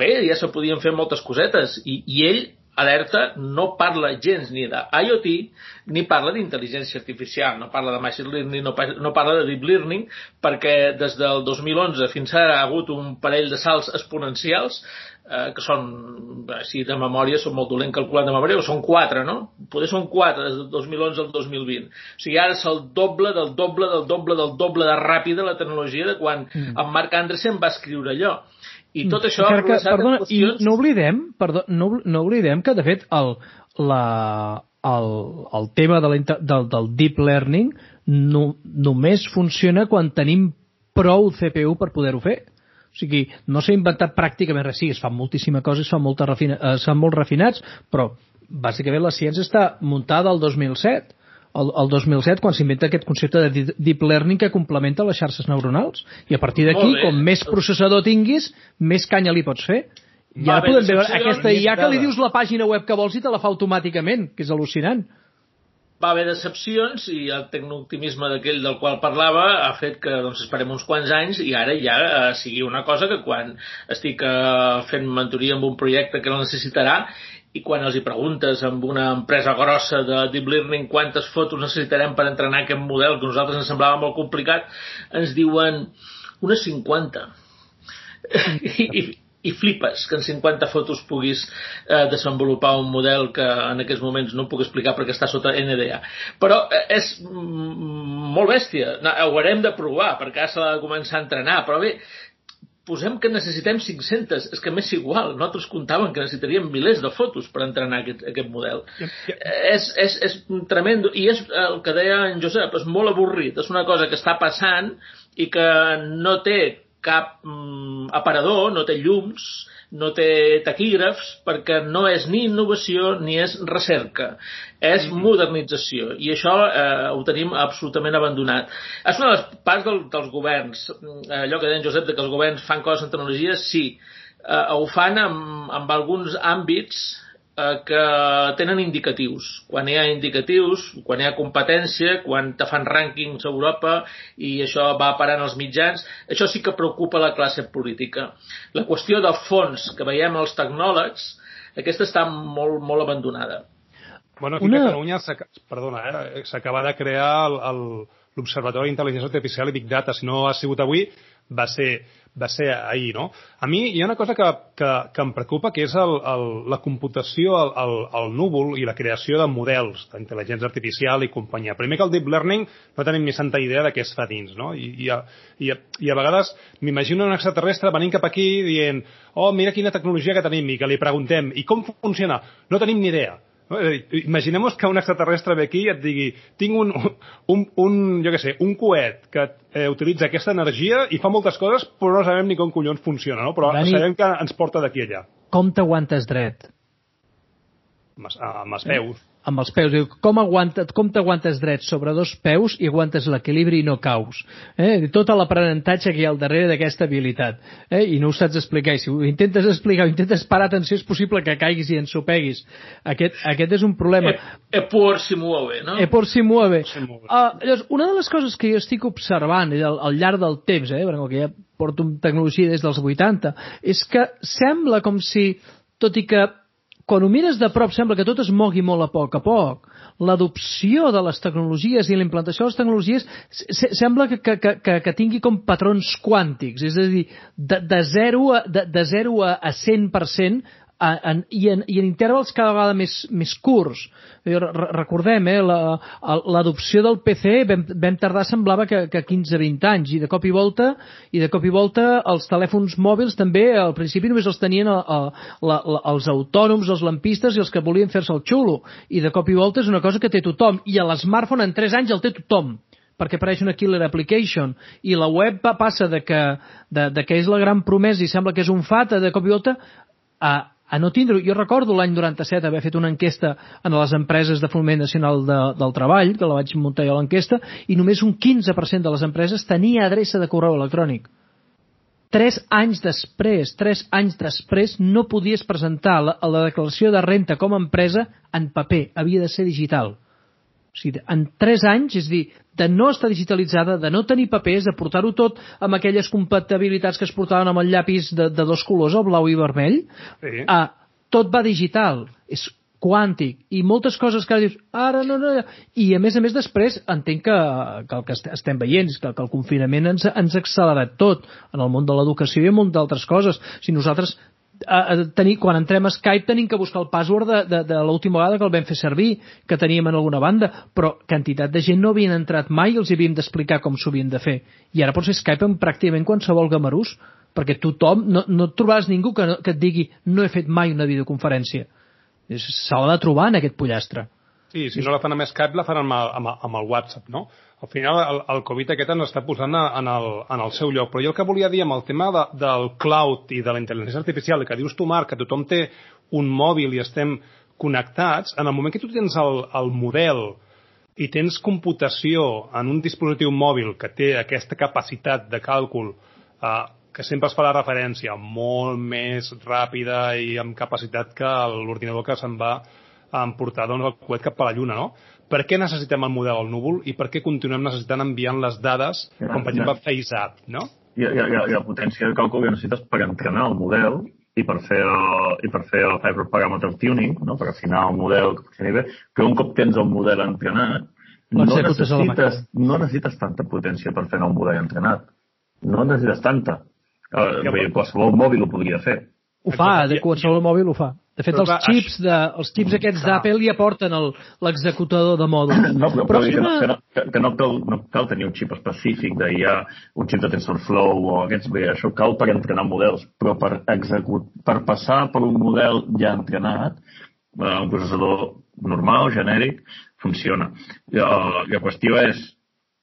bé, ja se podien fer moltes cosetes. I, i ell alerta no parla gens ni de IoT ni parla d'intel·ligència artificial, no parla de machine learning, no, no parla de deep learning, perquè des del 2011 fins ara ha hagut un parell de salts exponencials eh, que són, si de memòria, són molt dolent calculant de memòria, són quatre, no? Poder són quatre des del 2011 al 2020. O sigui, ara és el doble del doble del doble del doble de ràpida la tecnologia de quan mm. en Marc Andresen va escriure allò. I tot això que, que, perdona, qüestions... I no oblidem, perdó, no, no oblidem que, de fet, el, la, el, el tema de la, del, del deep learning no, només funciona quan tenim prou CPU per poder-ho fer. O sigui, no s'ha inventat pràcticament res. Sí, es fan moltíssima cosa, es fan, molta refina, es fan molt refinats, però bàsicament la ciència està muntada al 2007 el, el 2007 quan s'inventa aquest concepte de deep learning que complementa les xarxes neuronals. I a partir d'aquí, com més processador tinguis més canya li pots fer. I ara podem veure aquesta IA que li dius la pàgina web que vols i te la fa automàticament que és al·lucinant. Va haver decepcions i el tecnooptimisme d'aquell del qual parlava ha fet que doncs, esperem uns quants anys i ara ja eh, sigui una cosa que quan estic eh, fent mentoria amb un projecte que la necessitarà i quan els hi preguntes amb una empresa grossa de deep learning quantes fotos necessitarem per entrenar aquest model que nosaltres ens semblava molt complicat, ens diuen unes 50. I, i, i flipes que en 50 fotos puguis eh, desenvolupar un model que en aquests moments no puc explicar perquè està sota NDA. Però eh, és molt bèstia. No, ho haurem de provar perquè s'ha de començar a entrenar. Però bé, posem que necessitem 500, és que m'és igual, nosaltres comptàvem que necessitaríem milers de fotos per entrenar aquest, aquest model. Ja. És, és, és tremendo, i és el que deia en Josep, és molt avorrit, és una cosa que està passant i que no té cap mm, aparador, no té llums, no té taquígrafs perquè no és ni innovació ni és recerca, és mm-hmm. modernització i això eh, ho tenim absolutament abandonat. És una de les parts del, dels governs, eh, allò que deia en Josep de que els governs fan coses en tecnologia, sí, eh, ho fan amb, amb alguns àmbits eh, que tenen indicatius. Quan hi ha indicatius, quan hi ha competència, quan te fan rànquings a Europa i això va parant als mitjans, això sí que preocupa la classe política. La qüestió del fons que veiem els tecnòlegs, aquesta està molt, molt abandonada. Bueno, aquí Una... a Catalunya perdona, eh, s'acaba de crear l'Observatori d'Intel·ligència Artificial i Big Data. Si no ha sigut avui, va ser va ser ahir, no? A mi hi ha una cosa que, que, que em preocupa, que és el, el, la computació al, al, núvol i la creació de models d'intel·ligència artificial i companyia. Primer que el deep learning no tenim ni santa idea de què es fa dins, no? I, i, a, i, a, i a vegades m'imagino un extraterrestre venint cap aquí dient oh, mira quina tecnologia que tenim i que li preguntem i com funciona? No tenim ni idea Imaginem-nos que un extraterrestre ve aquí i et digui tinc un, un, un jo què sé, un coet que eh, utilitza aquesta energia i fa moltes coses, però no sabem ni com collons funciona, no? Però Dani- sabem que ens porta d'aquí allà, Com t'aguantes dret? amb, amb els peus. Amb els peus. Diu, com, aguanta, com t'aguantes dret sobre dos peus i aguantes l'equilibri i no caus? Eh? Tot l'aprenentatge que hi ha al darrere d'aquesta habilitat. Eh? I no ho saps explicar. I si ho intentes explicar, o intentes parar atenció, és possible que caiguis i ensopeguis. Aquest, aquest és un problema. E, e por si muove, no? E por si mueve. si mueve. Uh, llavors, una de les coses que jo estic observant al, al llarg del temps, eh, perquè ja porto tecnologia des dels 80, és que sembla com si, tot i que quan ho mires de prop sembla que tot es mogui molt a poc a poc, l'adopció de les tecnologies i la implantació de les tecnologies se- sembla que, que, que, que tingui com patrons quàntics, és a dir, de, de 0 a, de, de 0 a, a 100% a, en, i, en, i en intervals cada vegada més, més curts. Eh, re- Recordem, eh, la- l'adopció del PC vam, vam tardar, semblava que, que 15-20 anys, i de cop i volta i de cop i volta els telèfons mòbils també, al principi només els tenien a, a, la, la, els autònoms, els lampistes i els que volien fer-se el xulo, i de cop i volta és una cosa que té tothom, i a l'smartphone en 3 anys el té tothom perquè apareix una killer application i la web va passa de que, de, de que és la gran promesa i sembla que és un fat de cop i volta a, a no tindre Jo recordo l'any 97 haver fet una enquesta en les empreses de Foment Nacional de, del Treball, que la vaig muntar jo l'enquesta, i només un 15% de les empreses tenia adreça de correu electrònic. Tres anys després, tres anys després, no podies presentar la, la declaració de renta com a empresa en paper, havia de ser digital. O sigui, en 3 anys, és a dir, de no estar digitalitzada, de no tenir papers, de portar-ho tot amb aquelles compatibilitats que es portaven amb el llapis de, de dos colors, el blau i vermell, Sí. ah, tot va digital, és quàntic, i moltes coses que ara dius, ara no, no, i a més a més després entenc que, que el que est- estem veient és que, que el confinament ens, ens ha accelerat tot en el món de l'educació i en munt d'altres coses. Si nosaltres a, tenir, quan entrem a Skype tenim que buscar el password de, de, de l'última vegada que el vam fer servir, que teníem en alguna banda, però quantitat de gent no havien entrat mai i els havíem d'explicar com s'ho havien de fer. I ara pots fer Skype amb pràcticament qualsevol gamarús, perquè tothom, no, no et trobaràs ningú que, no, que et digui no he fet mai una videoconferència. Se l'ha de trobar en aquest pollastre. Sí, si no la fan amb Skype, la fan amb amb, el- amb el WhatsApp, no? Al final, el, el Covid aquest ens està posant en el, en el seu lloc. Però jo el que volia dir amb el tema de, del cloud i de la intel·ligència artificial, que dius tu, Marc, que tothom té un mòbil i estem connectats, en el moment que tu tens el, el model i tens computació en un dispositiu mòbil que té aquesta capacitat de càlcul eh, que sempre es fa la referència molt més ràpida i amb capacitat que l'ordinador que se'n va emportar doncs, el coet cap a la Lluna, no? Per què necessitem el model al núvol i per què continuem necessitant enviant les dades, Ja, com per ja. exemple FaceApp, no? hi ha, hi, ha, hi ha- potència de càlcul que necessites per entrenar el model i per fer el, i per fer el Hyperparameter Tuning, no? per afinar el model que funcioni bé, que un cop tens el model entrenat, no necessites, no necessites tanta potència per fer un model entrenat. No necessites tanta. Uh, però- qualsevol mòbil ho podria fer. Ho fa, de qualsevol mòbil ho fa. De fet, Però els clar, xips, de, els xips aquests d'Apple ja porten el- l'executador de mòdul. No, però, Però no, una- que, no, que, que no, cal, no cal tenir un xip específic de IA, un xip de TensorFlow o aquests, bé, això cal per entrenar models, però per, execut, per passar per un model ja entrenat, eh, un processador normal, genèric, funciona. I, uh, la qüestió és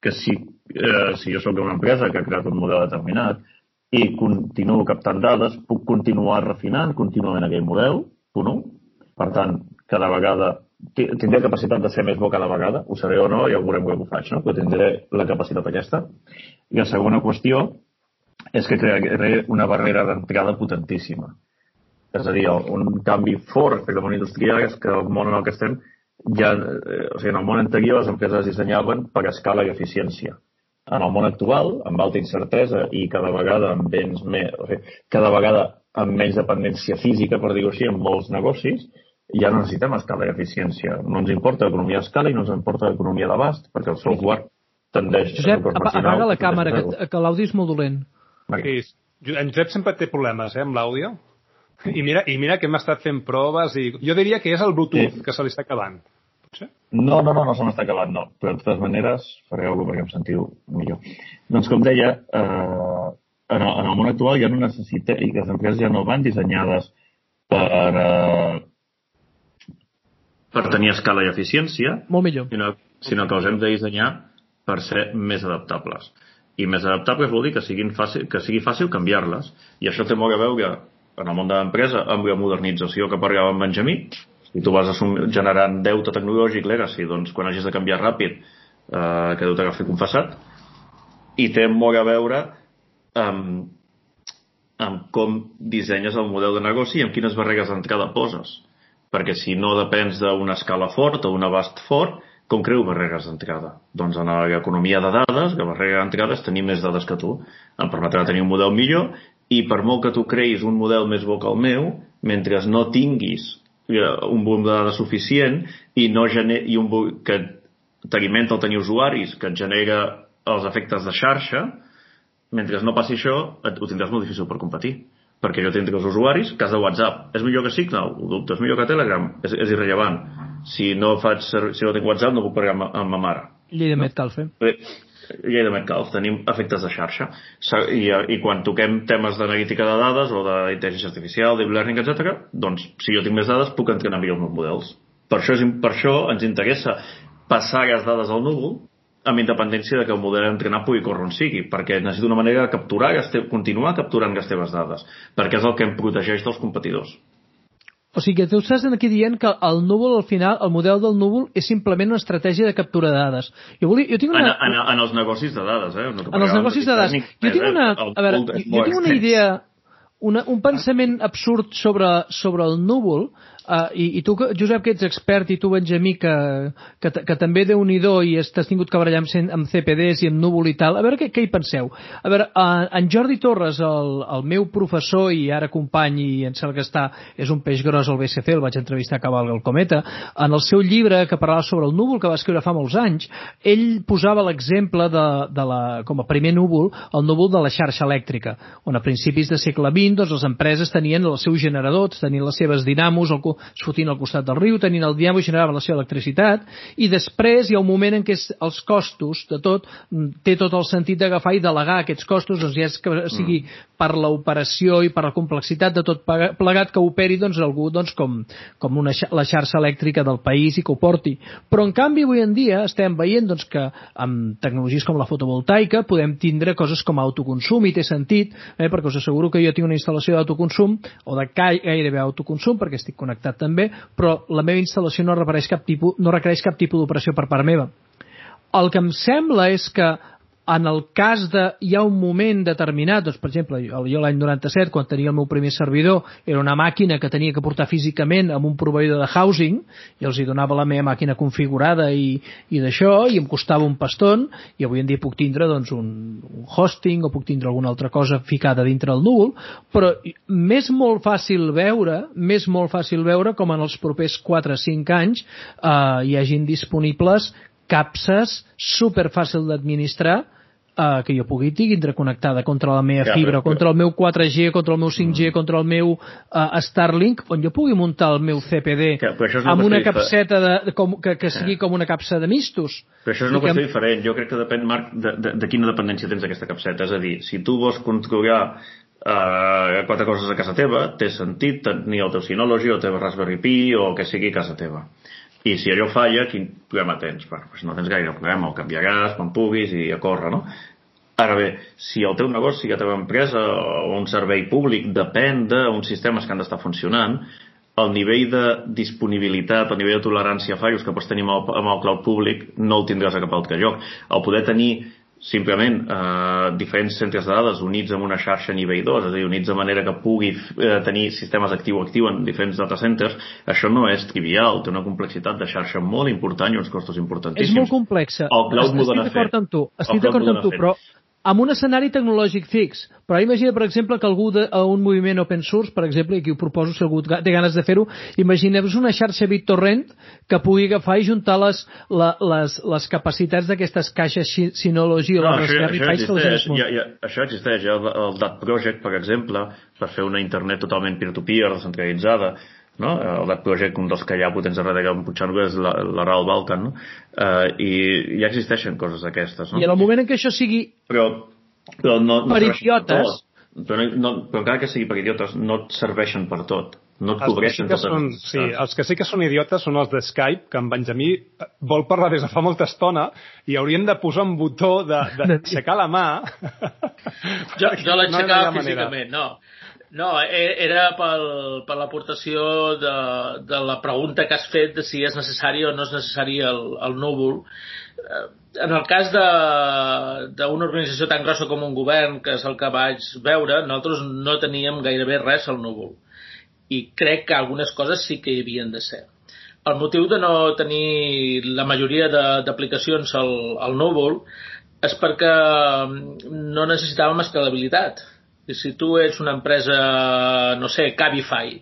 que si, eh, si jo sóc una empresa que ha creat un model determinat i continuo captant dades, puc continuar refinant contínuament aquell model, 1. Per tant, cada vegada ti- tindré capacitat de ser més bo cada vegada, ho seré o no, ja veurem com ho faig, no? però tindré la capacitat aquesta. I la segona qüestió és que crearé una barrera d'entrada potentíssima. És a dir, un canvi fort respecte al món industrial és que el món en el que estem ja, eh, o sigui, en el món anterior les empreses dissenyaven per escala i eficiència. En el món actual, amb alta incertesa i cada vegada amb béns més, o sigui, cada vegada amb menys dependència física, per dir-ho així, en molts negocis, ja no necessitem escala i eficiència. No ens importa l'economia a escala i no ens importa l'economia d'abast, perquè el software tendeix Josep, a apaga la càmera, que, que l'àudio és molt dolent. Sí, en Josep sempre té problemes, eh, amb l'àudio. I mira, I mira que hem estat fent proves i jo diria que és el Bluetooth Sí. que se li està acabant. Potser? No, no, no, no se m'està acabant, no. Però de totes maneres, cosa perquè em sentiu millor. Doncs com deia, eh, en, el, en el món actual ja no necessita, i les empreses ja no van dissenyades per, eh, per tenir escala i eficiència, Molt millor. sinó, sinó que els hem de dissenyar per ser més adaptables. I més adaptables vol dir que, siguin fàcil, que sigui fàcil canviar-les. I això té molt a veure en el món de l'empresa amb la modernització que parlava en Benjamí. Si tu vas generant deute tecnològic, legacy, doncs quan hagis de canviar ràpid, eh, que deu t'agafi confessat. I té molt a veure amb, amb com dissenyes el model de negoci i amb quines barreres d'entrada poses. Perquè si no depens d'una escala fort o un abast fort, com creu barreres d'entrada? Doncs en l'economia de dades, la barrera d'entrada és tenir més dades que tu. Em permetrà tenir un model millor i per molt que tu creïs un model més bo que el meu, mentre no tinguis eh, un volum de dades suficient i, no gener i un vol- que t'alimenta el tenir usuaris, que et genera els efectes de xarxa, mentre no passi això, et, ho tindràs molt difícil per competir. Perquè jo tindré els usuaris, cas de WhatsApp. És millor que Signal? Ho dubto. És millor que Telegram? És, és irrellevant. Si no, faig, si no tinc WhatsApp, no puc parlar amb, amb ma mare. Llei de Metcalfe. Bé, llei de Metcalf, tenim efectes de xarxa. I, I quan toquem temes d'analítica de dades o d'intel·ligència artificial, deep learning, etc., doncs, si jo tinc més dades, puc entrenar millor els meus models. Per això, és, per això ens interessa passar les dades al núvol amb independència de que el model a entrenar pugui córrer on sigui, perquè necessito una manera de capturar, les te- continuar capturant les teves dades, perquè és el que em protegeix dels competidors. O sigui que tu estàs aquí dient que el núvol, al final, el model del núvol és simplement una estratègia de captura de dades. Jo, volia, jo tinc En, una... en, en els negocis de dades, eh? No en els negocis de dades. Jo tinc una, a veure, jo, jo tinc una idea, una, un pensament absurd sobre, sobre el núvol, uh, i, i tu, Josep, que ets expert, i tu, Benjamí, que, que, que també déu nhi i has- t'has tingut que barallar amb, amb CPDs i amb núvol i tal, a veure què, què hi penseu. A veure, uh, en Jordi Torres, el, el meu professor i ara company, i em sembla que està, és un peix gros al BSC, el vaig entrevistar a Cavalga el Cometa, en el seu llibre que parlava sobre el núvol, que va escriure fa molts anys, ell posava l'exemple de, de la, com a primer núvol, el núvol de la xarxa elèctrica, on a principis de segle XX doncs, les empreses tenien els seus generadors, tenien les seves dinamos, el, fotien al costat del riu, tenien el dinamo i generaven la seva electricitat, i després hi ha un moment en què els costos de tot, mm, té tot el sentit d'agafar i delegar aquests costos, doncs ja és que sigui per l'operació i per la complexitat de tot plegat que operi doncs, algú doncs, com, com una, la xarxa elèctrica del país i que ho porti. Però en canvi avui en dia estem veient doncs, que amb tecnologies com la fotovoltaica podem tindre coses com autoconsum i té sentit, eh, perquè us asseguro que jo tinc una instal·lació d'autoconsum o de gairebé autoconsum perquè estic connectat també, però la meva instal·lació no requereix cap tipus, no requereix cap tipus d'operació per part meva. El que em sembla és que en el cas de hi ha un moment determinat, doncs, per exemple, jo, l'any 97, quan tenia el meu primer servidor, era una màquina que tenia que portar físicament amb un proveïdor de housing, i els hi donava la meva màquina configurada i, i d'això, i em costava un paston, i avui en dia puc tindre doncs, un, un hosting o puc tindre alguna altra cosa ficada dintre el núvol, però m'és molt fàcil veure, m'és molt fàcil veure com en els propers 4 o 5 anys eh, hi hagin disponibles capses super fàcil d'administrar eh, que jo pugui tindre connectada contra la meva Ja, fibra, però- contra el meu 4G, contra el meu 5G, contra el meu eh, Starlink, on jo pugui muntar el meu CPD Que- una amb qüestió una capseta de, de com, que, que sigui com una capsa de mistos. Però això és una I que- qüestió diferent. Jo crec que depèn, Marc, de, de, de quina dependència tens d'aquesta capseta. És a dir, si tu vols controlar eh, quatre coses a casa teva, té sentit tenir el teu Synology o el teu Raspberry Pi o el que sigui a casa teva. I si allò falla, quin problema tens? Bueno, doncs no tens gaire problema, el canviaràs quan puguis i a córrer, no? Ara bé, si el teu negoci, la teva empresa o un servei públic depèn d'uns sistemes que han d'estar funcionant, el nivell de disponibilitat, el nivell de tolerància a fallos que pots tenir amb el, amb el cloud públic no el tindràs a cap altre lloc. El poder tenir simplement eh, diferents centres de dades units amb una xarxa nivell 2, és a dir, units de manera que pugui eh, tenir sistemes actiu-actiu en diferents data centers, això no és trivial, té una complexitat de xarxa molt important i uns costos importantíssims. És molt complexa. El cloud Estic d'acord amb tu, estic d'acord amb tu, però. Amb un escenari tecnològic fix. Però imagina, per exemple, que algú de, a un moviment open source, per exemple, i aquí ho proposo si algú té ganes de fer-ho, imagineu-vos una xarxa BitTorrent que pugui agafar i juntar les, la, les, les capacitats d'aquestes caixes Sy- Synology o No, les Raspberry que les ja, ja, això existeix. Ja, el, el Dat Project, per exemple, per fer una internet totalment peer-to-peer, descentralitzada, no? el Dat Project, un dels que hi ha potents a darrere Puigcercà és la, la RAL Balkan, no? eh, i ja existeixen coses d'aquestes. No? I en el moment en què això sigui Però, però no, no Per idiotes. Però, no, no, però encara que sigui per idiotes, no et serveixen per tot. no et Els que, sí cobreixen que són, sí, els que sí que són idiotes són els de Skype, que en Benjamí vol parlar des de fa molta estona i haurien de posar un botó de- d'aixecar la mà. Jo, jo No l'aixecava ha manera. físicament, no. No, e- era pel, per l'aportació de, de la pregunta que has fet de si és necessari o no és necessari el, el núvol. Eh, En el cas d'una organització tan grossa com un govern, que és el que vaig veure, nosaltres no teníem gairebé res al núvol. I crec que algunes coses sí que hi havien de ser. El motiu de no tenir la majoria d'aplicacions al, al núvol és perquè mm, no necessitàvem escalabilitat. Si tu ets una empresa, no sé, Cabify,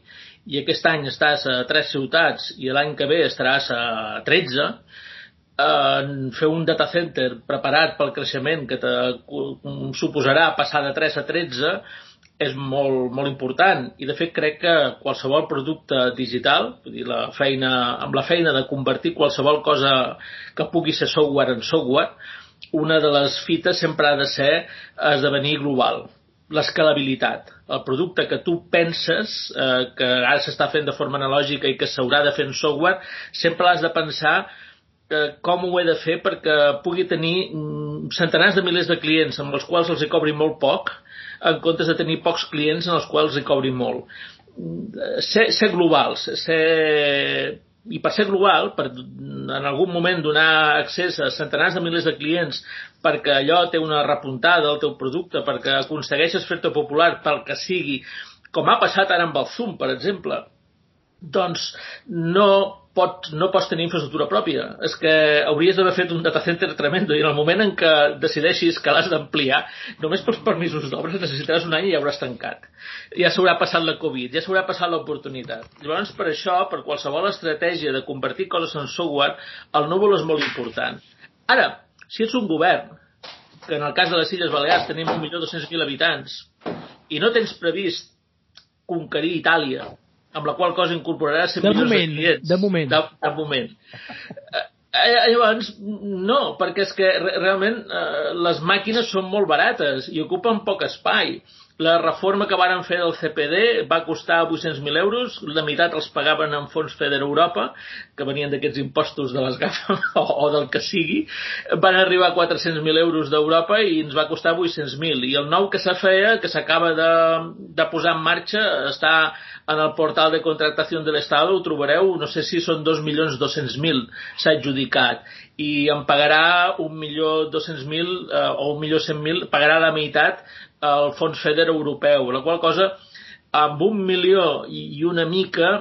i aquest any estàs a tres ciutats i l'any que ve estaràs a 13, eh, fer un data center preparat pel creixement que te suposarà passar de 3 a 13 és molt, molt important. I de fet crec que qualsevol producte digital, vull dir, la feina, amb la feina de convertir qualsevol cosa que pugui ser software en software, una de les fites sempre ha de ser esdevenir global l'escalabilitat. El producte que tu penses, eh, que ara s'està fent de forma analògica i que s'haurà de fer en software, sempre l'has de pensar eh, com ho he de fer perquè pugui tenir mm, centenars de milers de clients amb els quals els hi cobri molt poc, en comptes de tenir pocs clients en els quals hi cobri molt. Mm, Ser, ser globals, ser i per ser global, per en algun moment donar accés a centenars de milers de clients perquè allò té una repuntada al teu producte, perquè aconsegueixes fer-te popular pel que sigui, com ha passat ara amb el Zoom, per exemple, doncs no pots, no pots tenir infraestructura pròpia. És que hauries d'haver fet un data center tremendo i en el moment en què decideixis que l'has d'ampliar, només pels permisos d'obres necessitaràs un any i ja hauràs tancat. Ja s'haurà passat la Covid, ja s'haurà passat l'oportunitat. Llavors, per això, per qualsevol estratègia de convertir coses en software, el núvol és molt important. Ara, si ets un govern, que en el cas de les Illes Balears tenim 1.200.000 habitants, i no tens previst conquerir Itàlia, amb la qual cosa incorporarà 100 De milions moment, de clients. de moment. De, de moment. Eh, eh, Llavors, no, perquè és que re- realment eh, les màquines són molt barates i ocupen poc espai. La reforma que varen fer del CPD va costar 800.000 euros, la meitat els pagaven en fons FEDER Europa, que venien d'aquests impostos de les GAFA o, o del que sigui, van arribar a 400.000 euros d'Europa i ens va costar 800.000. I el nou que s'ha feia, que s'acaba de, de posar en marxa, està en el portal de contractació de l'Estat, ho trobareu, no sé si són 2.200.000 s'ha adjudicat. I em pagarà 1.200.000 eh, o 1.100.000, pagarà la meitat al fons FEDER europeu, la qual cosa amb un milió i una mica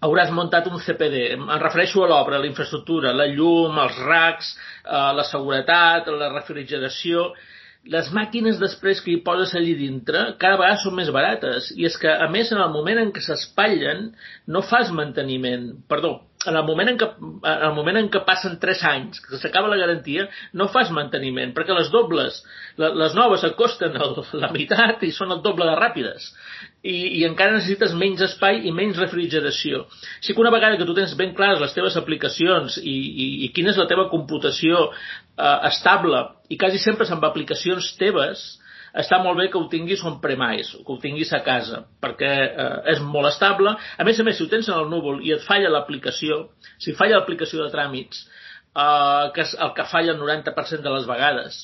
hauràs muntat un CPD. Em refereixo a l'obra, a la infraestructura, la llum, els racks, eh, la seguretat, la refrigeració... Les màquines després que hi poses allí dintre cada vegada són més barates. I és que a més en el moment en què s'espatllen no fas manteniment, perdó, en el moment en què, en el moment en què passen 3 anys, que s'acaba la garantia, no fas manteniment, perquè les dobles, la- les noves acosten a la meitat i són el doble de ràpides. I, i encara necessites menys espai i menys refrigeració. Així que una vegada que tu tens ben clares les teves aplicacions i, i, i quina és la teva computació eh, estable, i quasi sempre amb aplicacions teves, està molt bé que ho tinguis on premise, que ho tinguis a casa, perquè eh, és molt estable. A més a més, si ho tens en el núvol i et falla l'aplicació, si falla l'aplicació de tràmits, eh, que és el que falla el 90% de les vegades,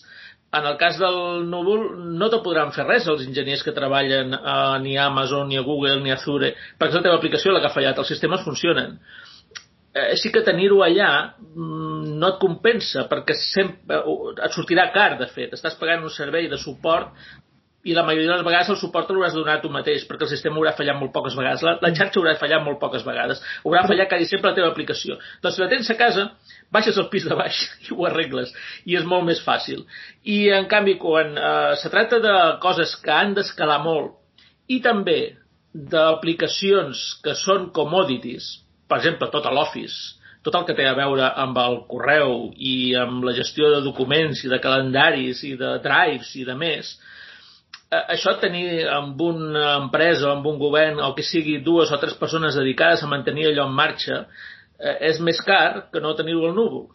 en el cas del núvol no te podran fer res els enginyers que treballen eh, ni a Amazon, ni a Google, ni a Azure, perquè és la teva aplicació la que ha fallat, els sistemes funcionen eh, sí que tenir-ho allà mm, no et compensa perquè sempre, eh, et sortirà car de fet estàs pagant un servei de suport i la majoria de les vegades el suport l'hauràs de donar tu mateix, perquè el sistema haurà fallat molt poques vegades, la, la xarxa haurà fallat molt poques vegades, haurà fallat quasi sempre la teva aplicació. Doncs si la tens a casa, baixes al pis de baix i ho arregles, i és molt més fàcil. I en canvi, quan eh, se tracta de coses que han d'escalar molt, i també d'aplicacions que són commodities, per exemple, tot l'Office, tot el que té a veure amb el correu i amb la gestió de documents i de calendaris i de drives i de més, eh, això tenir amb una empresa o amb un govern o que sigui dues o tres persones dedicades a mantenir allò en marxa eh, és més car que no tenir-ho al núvol.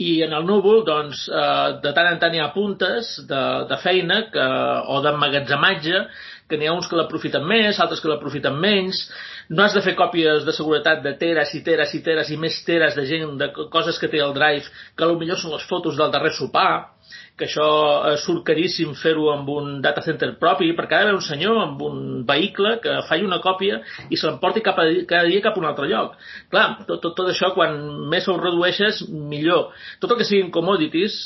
I en el núvol, doncs, eh, de tant en tant hi ha puntes de, de feina que, o d'emmagatzematge que n'hi ha uns que l'aprofiten més, altres que l'aprofiten menys, no has de fer còpies de seguretat de teres i teres i teres i més teres de gent, de coses que té el Drive, que millor són les fotos del darrer sopar, que això eh, surt caríssim fer-ho amb un data center propi, perquè ha d'haver un senyor amb un vehicle que faci una còpia i se l'emporti cada dia cap a un altre lloc. Clar, tot, tot, tot això, quan més ho redueixes, millor. Tot el que siguin commodities,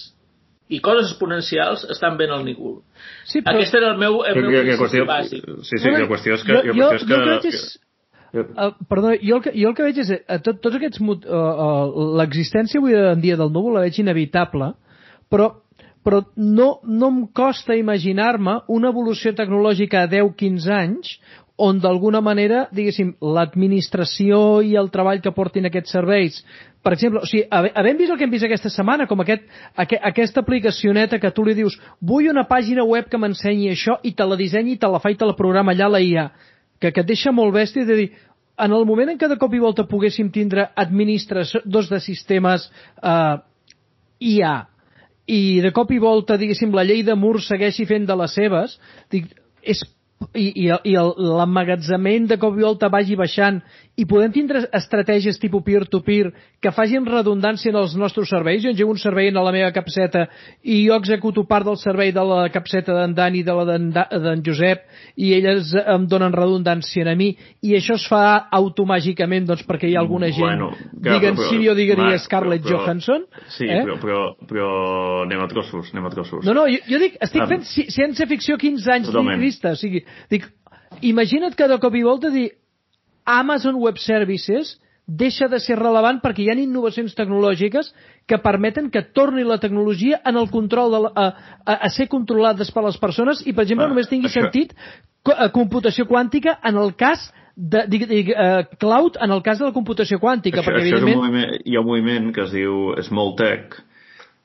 i coses exponencials estan ben al ningú. Sí, però... Aquest era el meu, el meu que, qüestió, bàsic. Sí, sí, la qüestió és que... Jo, jo, jo, jo crec que és... Uh, perdó, jo el, que, jo el que veig és uh, tot, tots aquests uh, uh, l'existència avui en dia del núvol la veig inevitable però però no, no em costa imaginar-me una evolució tecnològica a 10-15 anys on d'alguna manera, diguéssim, l'administració i el treball que portin aquests serveis, per exemple, o sigui, havent vist el que hem vist aquesta setmana, com aquest, aqu aquesta aplicacioneta que tu li dius vull una pàgina web que m'ensenyi això i te la dissenyi te la fa i te la programa allà la IA, que, que et deixa molt bèstia de dir, en el moment en què de cop i volta poguéssim tindre administradors de sistemes eh, IA, i de cop i volta, diguéssim, la llei de Moore segueixi fent de les seves, dic, és i, i, i l'emmagatzament de cop i volta vagi baixant i podem tindre estratègies tipus peer-to-peer -peer que facin redundància en els nostres serveis. Jo engego un servei en la meva capseta i jo executo part del servei de la capseta d'en Dan i de la d'en Josep i elles em donen redundància a mi i això es fa automàgicament doncs, perquè hi ha alguna gent, bueno, diguen Siri o diguen Scarlett però, Johansson. Sí, eh? però, però, però anem a trossos, anem a trossos. No, no, jo, jo dic, estic um, fent ciència-ficció 15 anys vista, o sigui, dic, imagina't que de cop i volta dir Amazon Web Services deixa de ser relevant perquè hi ha innovacions tecnològiques que permeten que torni la tecnologia en el control de la, a, a, a ser controlades per les persones i, per exemple, ah, només tingui això... sentit eh, computació quàntica en el cas de, de, de, uh, cloud en el cas de la computació quàntica. Això, perquè, això evidentment... és un moviment, hi ha un moviment que es diu Small Tech,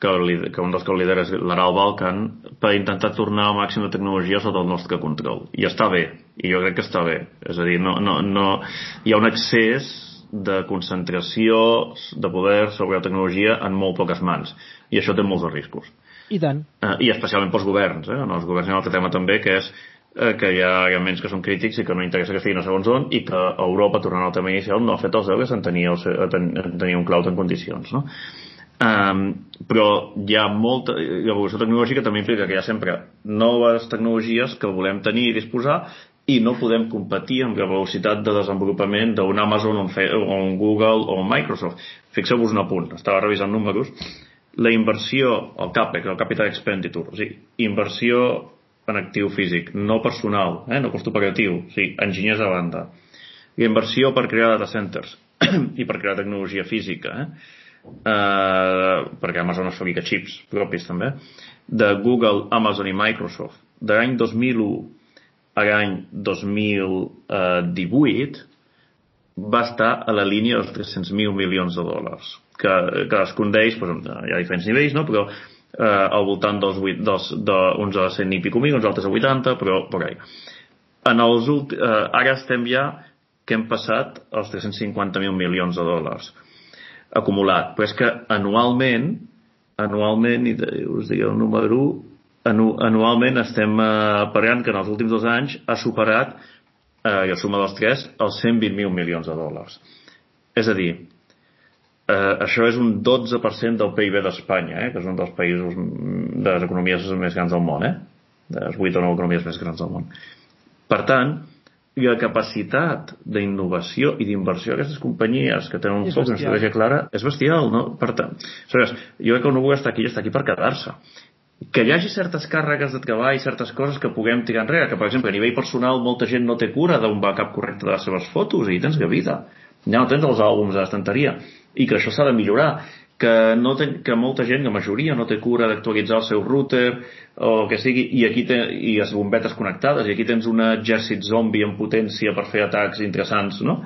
que, que un dels que el lidera és l'Aral Balkan, per intentar tornar al màxim de tecnologia sota el nostre control. I està bé, i jo crec que està bé. És a dir, no, no, no, hi ha un excés de concentració de poder sobre la tecnologia en molt poques mans. I això té molts riscos. I tant. Uh, I especialment pels governs. Eh? En els governs hi ha un altre tema també, que és eh, que hi ha elements que són crítics i que no interessa que estiguin a segons on i que Europa, tornant al tema inicial, no ha fet els deures en tenir, el, en tenir un cloud en condicions. No? Um, però hi ha molta... L'evolució tecnològica també implica que hi ha sempre noves tecnologies que volem tenir i disposar i no podem competir amb la velocitat de desenvolupament d'un Amazon o un Google o un Microsoft. Fixeu-vos un apunt, estava revisant números, la inversió, el CAPEX, el Capital Expenditure, o sigui, inversió en actiu físic, no personal, eh, no cost operatiu, o sigui, enginyers a banda. La inversió per crear data centers i per crear tecnologia física, eh? Eh, perquè Amazon es fabrica xips propis també, de Google, Amazon i Microsoft, de l'any 2001 a l'any 2018 va estar a la línia dels 300.000 milions de dòlars, que, que es condeix, doncs, hi ha diferents nivells, no? però eh, al voltant dels, 8, dels de, uns a 100 i pico mil, uns altres a 80, però per ahí. En els ulti, eh, ara estem ja que hem passat els 350.000 milions de dòlars acumulat. Però és que anualment, anualment, i us digui el número, anu, anualment estem eh, parlant que en els últims dos anys ha superat, eh, i suma dels tres, els 120.000 milions de dòlars. És a dir, eh, això és un 12% del PIB d'Espanya, eh, que és un dels països de les economies més grans del món, eh? de les 8 o 9 economies més grans del món. Per tant, i la capacitat d'innovació i d'inversió d'aquestes companyies que tenen un foc una estratègia clara és bestial, no? Per tant, saps, jo crec que el Nubu està aquí està aquí per quedar-se. Que hi hagi certes càrregues de treball, certes coses que puguem tirar enrere, que per exemple a nivell personal molta gent no té cura d'un backup correcte de les seves fotos i tens que vida. Ja no tens els àlbums a l'estanteria i que això s'ha de millorar que, no ten, que molta gent, la majoria, no té cura d'actualitzar el seu router o el que sigui, i aquí té, i les bombetes connectades, i aquí tens un exèrcit zombi en potència per fer atacs interessants, no?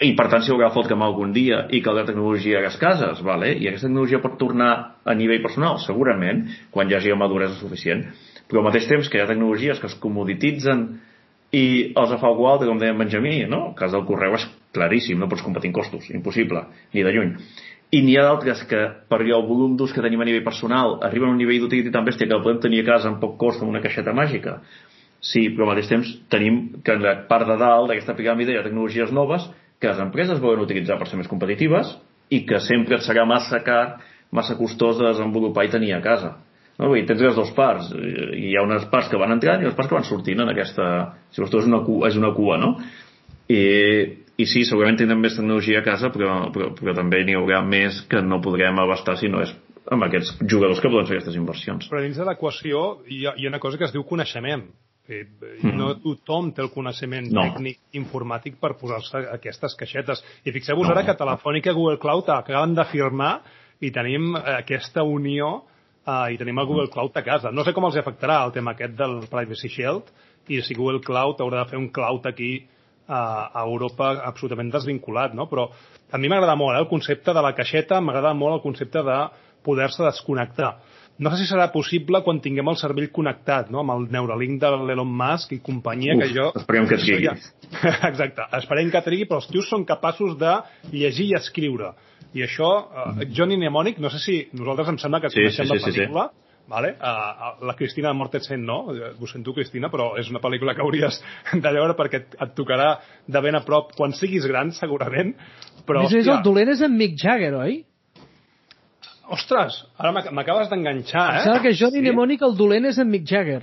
I per tant, si haurà fot que algun dia i que la tecnologia a les cases, vale? i aquesta tecnologia pot tornar a nivell personal, segurament, quan hi hagi maduresa suficient, però al mateix temps que hi ha tecnologies que es comodititzen i els fa igual, com deia Benjamí, no? El cas del correu és claríssim, no pots competir en costos, impossible, ni de lluny i n'hi ha d'altres que per el volum d'ús que tenim a nivell personal arriben a un nivell d'utilitat tan bèstia que el podem tenir a casa amb poc cost amb una caixeta màgica Sí, però al mateix temps tenim que en la part de dalt d'aquesta piràmide hi ha tecnologies noves que les empreses volen utilitzar per ser més competitives i que sempre et serà massa car, massa costós de desenvolupar i tenir a casa. No? Vull dir, tens les dues parts. Hi ha unes parts que van entrant i les parts que van sortint en aquesta... Si vols, és una cua, és una cua no? I, i sí, segurament tindrem més tecnologia a casa, però, però, però també n'hi haurà més que no podrem abastar si no és amb aquests jugadors que poden fer aquestes inversions. Però dins de l'equació hi, ha, hi ha una cosa que es diu coneixement. Eh, no tothom té el coneixement No. tècnic informàtic per posar-se aquestes caixetes. I fixeu-vos ara que Telefònica i Google Cloud acaben de firmar i tenim aquesta unió eh, i tenim el Google Cloud a casa. No sé com els afectarà el tema aquest del Privacy Shield i si Google Cloud haurà de fer un cloud aquí a Europa absolutament desvinculat, no? Però a mi m'agrada molt eh, el concepte de la caixeta, m'agrada molt el concepte de poder-se desconnectar. No sé si serà possible quan tinguem el cervell connectat, no? amb el Neuralink de l'Elon Musk i companyia, Uf, que jo... esperem que trigui. Ja... Exacte, esperem que trigui, però els tios són capaços de llegir i escriure. I això, uh, Johnny Mnemonic, no sé si nosaltres em sembla que Sí, coneixem sí, la sí, sí, sí. Vale? Uh, la Cristina Mortensen no, ho sento Cristina, però és una pel·lícula que hauries de veure perquè et, et tocarà de ben a prop quan siguis gran, segurament. Però, més, més, hòstia, el dolent és en Mick Jagger, oi? ostres, ara m'ac- m'acabes d'enganxar, Em eh? sembla que Johnny Sí? Mnemonic el dolent és en Mick Jagger.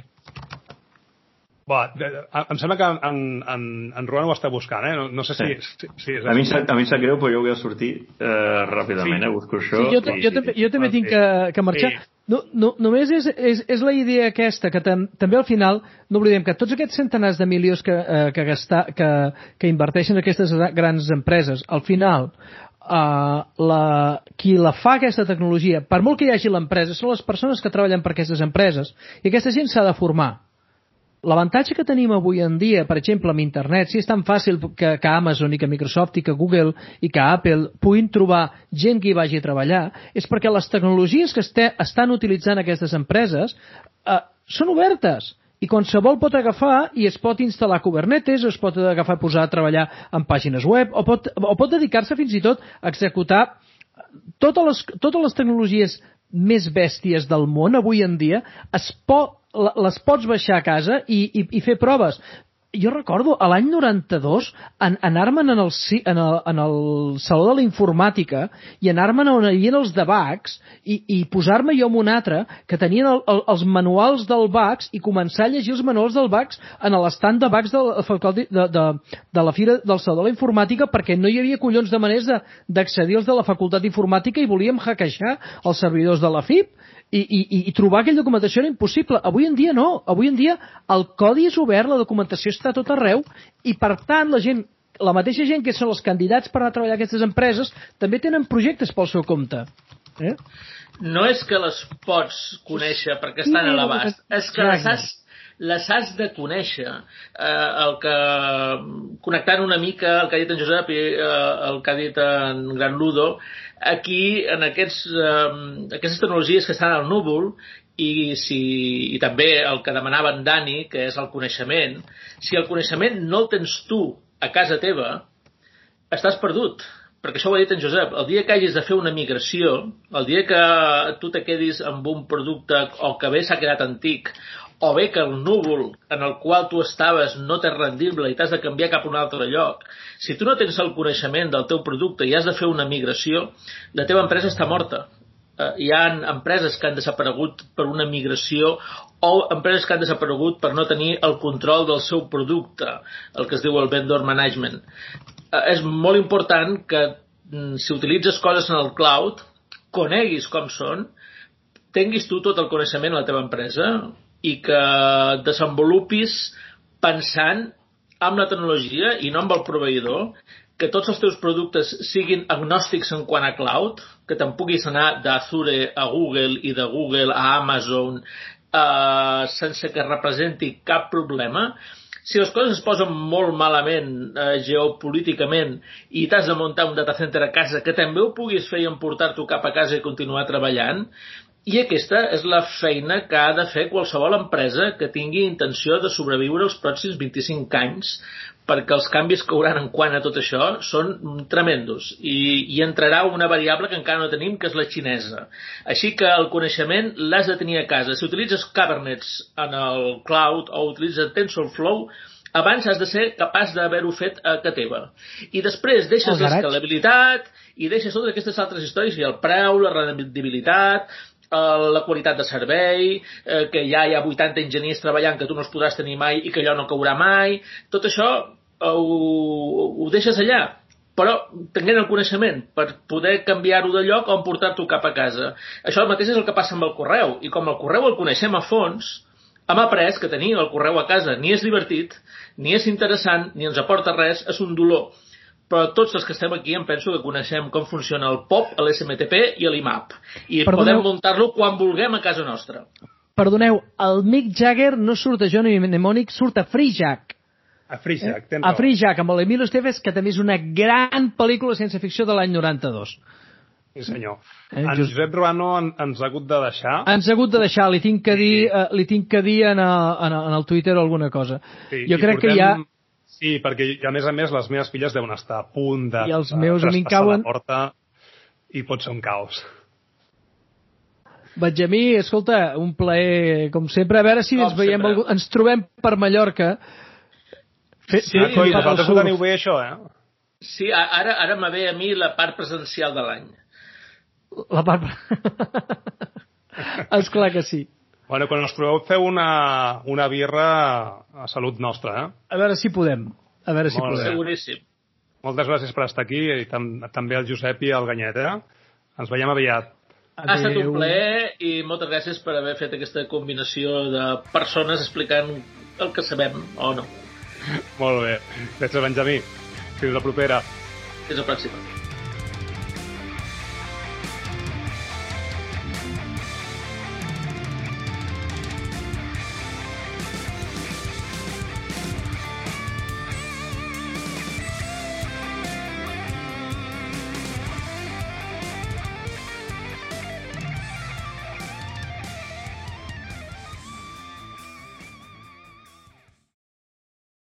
Va, de, de, em sembla que en, en, en Rohan ho està buscant, eh? No, no sé si, si, si és A mi, a mi em sap greu, però jo voy a sortir eh, ràpidament, Sí. eh? Busco això. Sí, jo, i- jo, també, jo també Sí. tinc que, que marxar. Sí. No, no, només és, és, és la idea aquesta, que tam, també al final, no oblidem que tots aquests centenars de milions que, eh, que, gastar, que, que inverteixen aquestes gra- grans empreses, al final, eh, la, qui la fa aquesta tecnologia, per molt que hi hagi l'empresa, són les persones que treballen per aquestes empreses, i aquesta gent s'ha de formar. L'avantatge que tenim avui en dia, per exemple, amb internet, si és tan fàcil que, que Amazon i que Microsoft i que Google i que Apple puguin trobar gent que hi vagi a treballar, és perquè les tecnologies que este, estan utilitzant aquestes empreses eh, són obertes. I qualsevol pot agafar i es pot instal·lar Kubernetes es pot agafar posar a treballar en pàgines web o pot, o pot dedicar-se fins i tot a executar totes les, totes les tecnologies més bèsties del món avui en dia es po, les pots baixar a casa i, i, i fer proves. Jo recordo, a l'any 92, en, anar-me'n en, el, en, el, en el Saló de la Informàtica i anar-me'n on hi havia els debacs i, i posar-me jo amb un altre que tenien el, el, els manuals del VAX i començar a llegir els manuals del VAX en l'estant de VAX de, facultat- de, de, de la Fira del Saló de la Informàtica perquè no hi havia collons de maners de- d'accedir als de la Facultat d'Informàtica i volíem hackejar els servidors de la FIP i, i, i- i trobar aquella documentació era impossible. Avui en dia no. Avui en dia el codi és obert, la documentació està a tot arreu i, per tant, la gent la mateixa gent que són els candidats per anar a treballar a aquestes empreses també tenen projectes pel seu compte. Eh? No és que les pots conèixer perquè estan a l'abast, és que les has, les has de conèixer. Eh, el que, connectant una mica el que ha dit en Josep i eh, el que ha dit en Gran Ludo, aquí, en aquests, eh, aquestes tecnologies que estan al núvol, i, si, i també el que demanava en Dani, que és el coneixement, si el coneixement no el tens tu a casa teva, estàs perdut perquè això ho ha dit en Josep, el dia que hagis de fer una migració, el dia que tu te quedis amb un producte o que bé s'ha quedat antic, o bé que el núvol en el qual tu estaves no t'és rendible i t'has de canviar cap a un altre lloc, si tu no tens el coneixement del teu producte i has de fer una migració, la teva empresa està morta. Eh, hi ha empreses que han desaparegut per una migració o empreses que han desaparegut per no tenir el control del seu producte, el que es diu el vendor management. Eh, és molt important que mm, si utilitzes coses en el cloud, coneguis com són, tinguis tu tot el coneixement a la teva empresa i que desenvolupis pensant amb la tecnologia i no amb el proveïdor, que tots els teus productes siguin agnòstics en quant a cloud, que te'n puguis anar d'Azure a Google i de Google a Amazon eh, sense que representi cap problema, si les coses es posen molt malament eh, geopolíticament i t'has de muntar un data center a casa que també ho puguis fer i emportar-t'ho cap a casa i continuar treballant, I aquesta és la feina que ha de fer qualsevol empresa que tingui intenció de sobreviure els pròxims 25 anys, perquè els canvis que hauran en quant a tot això són tremendos i, i entrarà una variable que encara no tenim, que és la xinesa. Així que el coneixement l'has de tenir a casa. Si utilitzes Kubernets en el cloud o utilitzes TensorFlow, abans has de ser capaç d'haver-ho fet a casa teva. I després deixes l'escalabilitat i deixes totes aquestes altres històries, i el preu, la rendibilitat, la qualitat de servei, eh, que ja hi ha 80 enginyers treballant que tu no els podràs tenir mai i que allò no caurà mai, tot això eh, ho, ho deixes allà però tenint el coneixement per poder canviar-ho de lloc o portar-t'ho cap a casa. Això mateix és el que passa amb el correu, i com el correu el coneixem a fons, hem après que tenir el correu a casa ni és divertit, ni és interessant, ni ens aporta res, és un dolor però tots els que estem aquí em penso que coneixem com funciona el POP, l'SMTP i l'IMAP. I Perdoneu... podem muntar-lo quan vulguem a casa nostra. Perdoneu, el Mick Jagger no surt a Johnny Mnemonic, surt a Free Jack. A Free Jack, tens A Free Jack, amb l'Emilio Estevez, que també és una gran pel·lícula sense ficció de l'any 92. Sí, senyor. Eh, en just... Josep Ruano en, ens ha hagut de deixar. Ens ha hagut de deixar, li tinc que dir, sí. uh, li tinc que dir en, el, en, el, en el Twitter alguna cosa. Sí, jo crec portem... que ja Sí, perquè a més a més les meves filles deuen estar a punt de, I els meus de cauen... la porta i pot ser un caos. Benjamí, escolta, un plaer, com sempre. A veure si com ens veiem, algú... ens trobem per Mallorca. Fe... Sí, ah, coi, vosaltres ho teniu bé, això, eh? Sí, ara, ara me ve a mi la part presencial de l'any. La part... Esclar que sí. Bueno, quan us proveu feu una, una birra a salut nostra, eh? A veure si podem. A veure si Molt podem. Seguríssim. Moltes gràcies per estar aquí i tam també al Josep i al Ganyet, eh? Ens veiem aviat. Adeu. Ha estat un plaer i moltes gràcies per haver fet aquesta combinació de persones explicant el que sabem o no. Molt bé. Gràcies, Benjamí. Fins la propera. Fins la pròxima.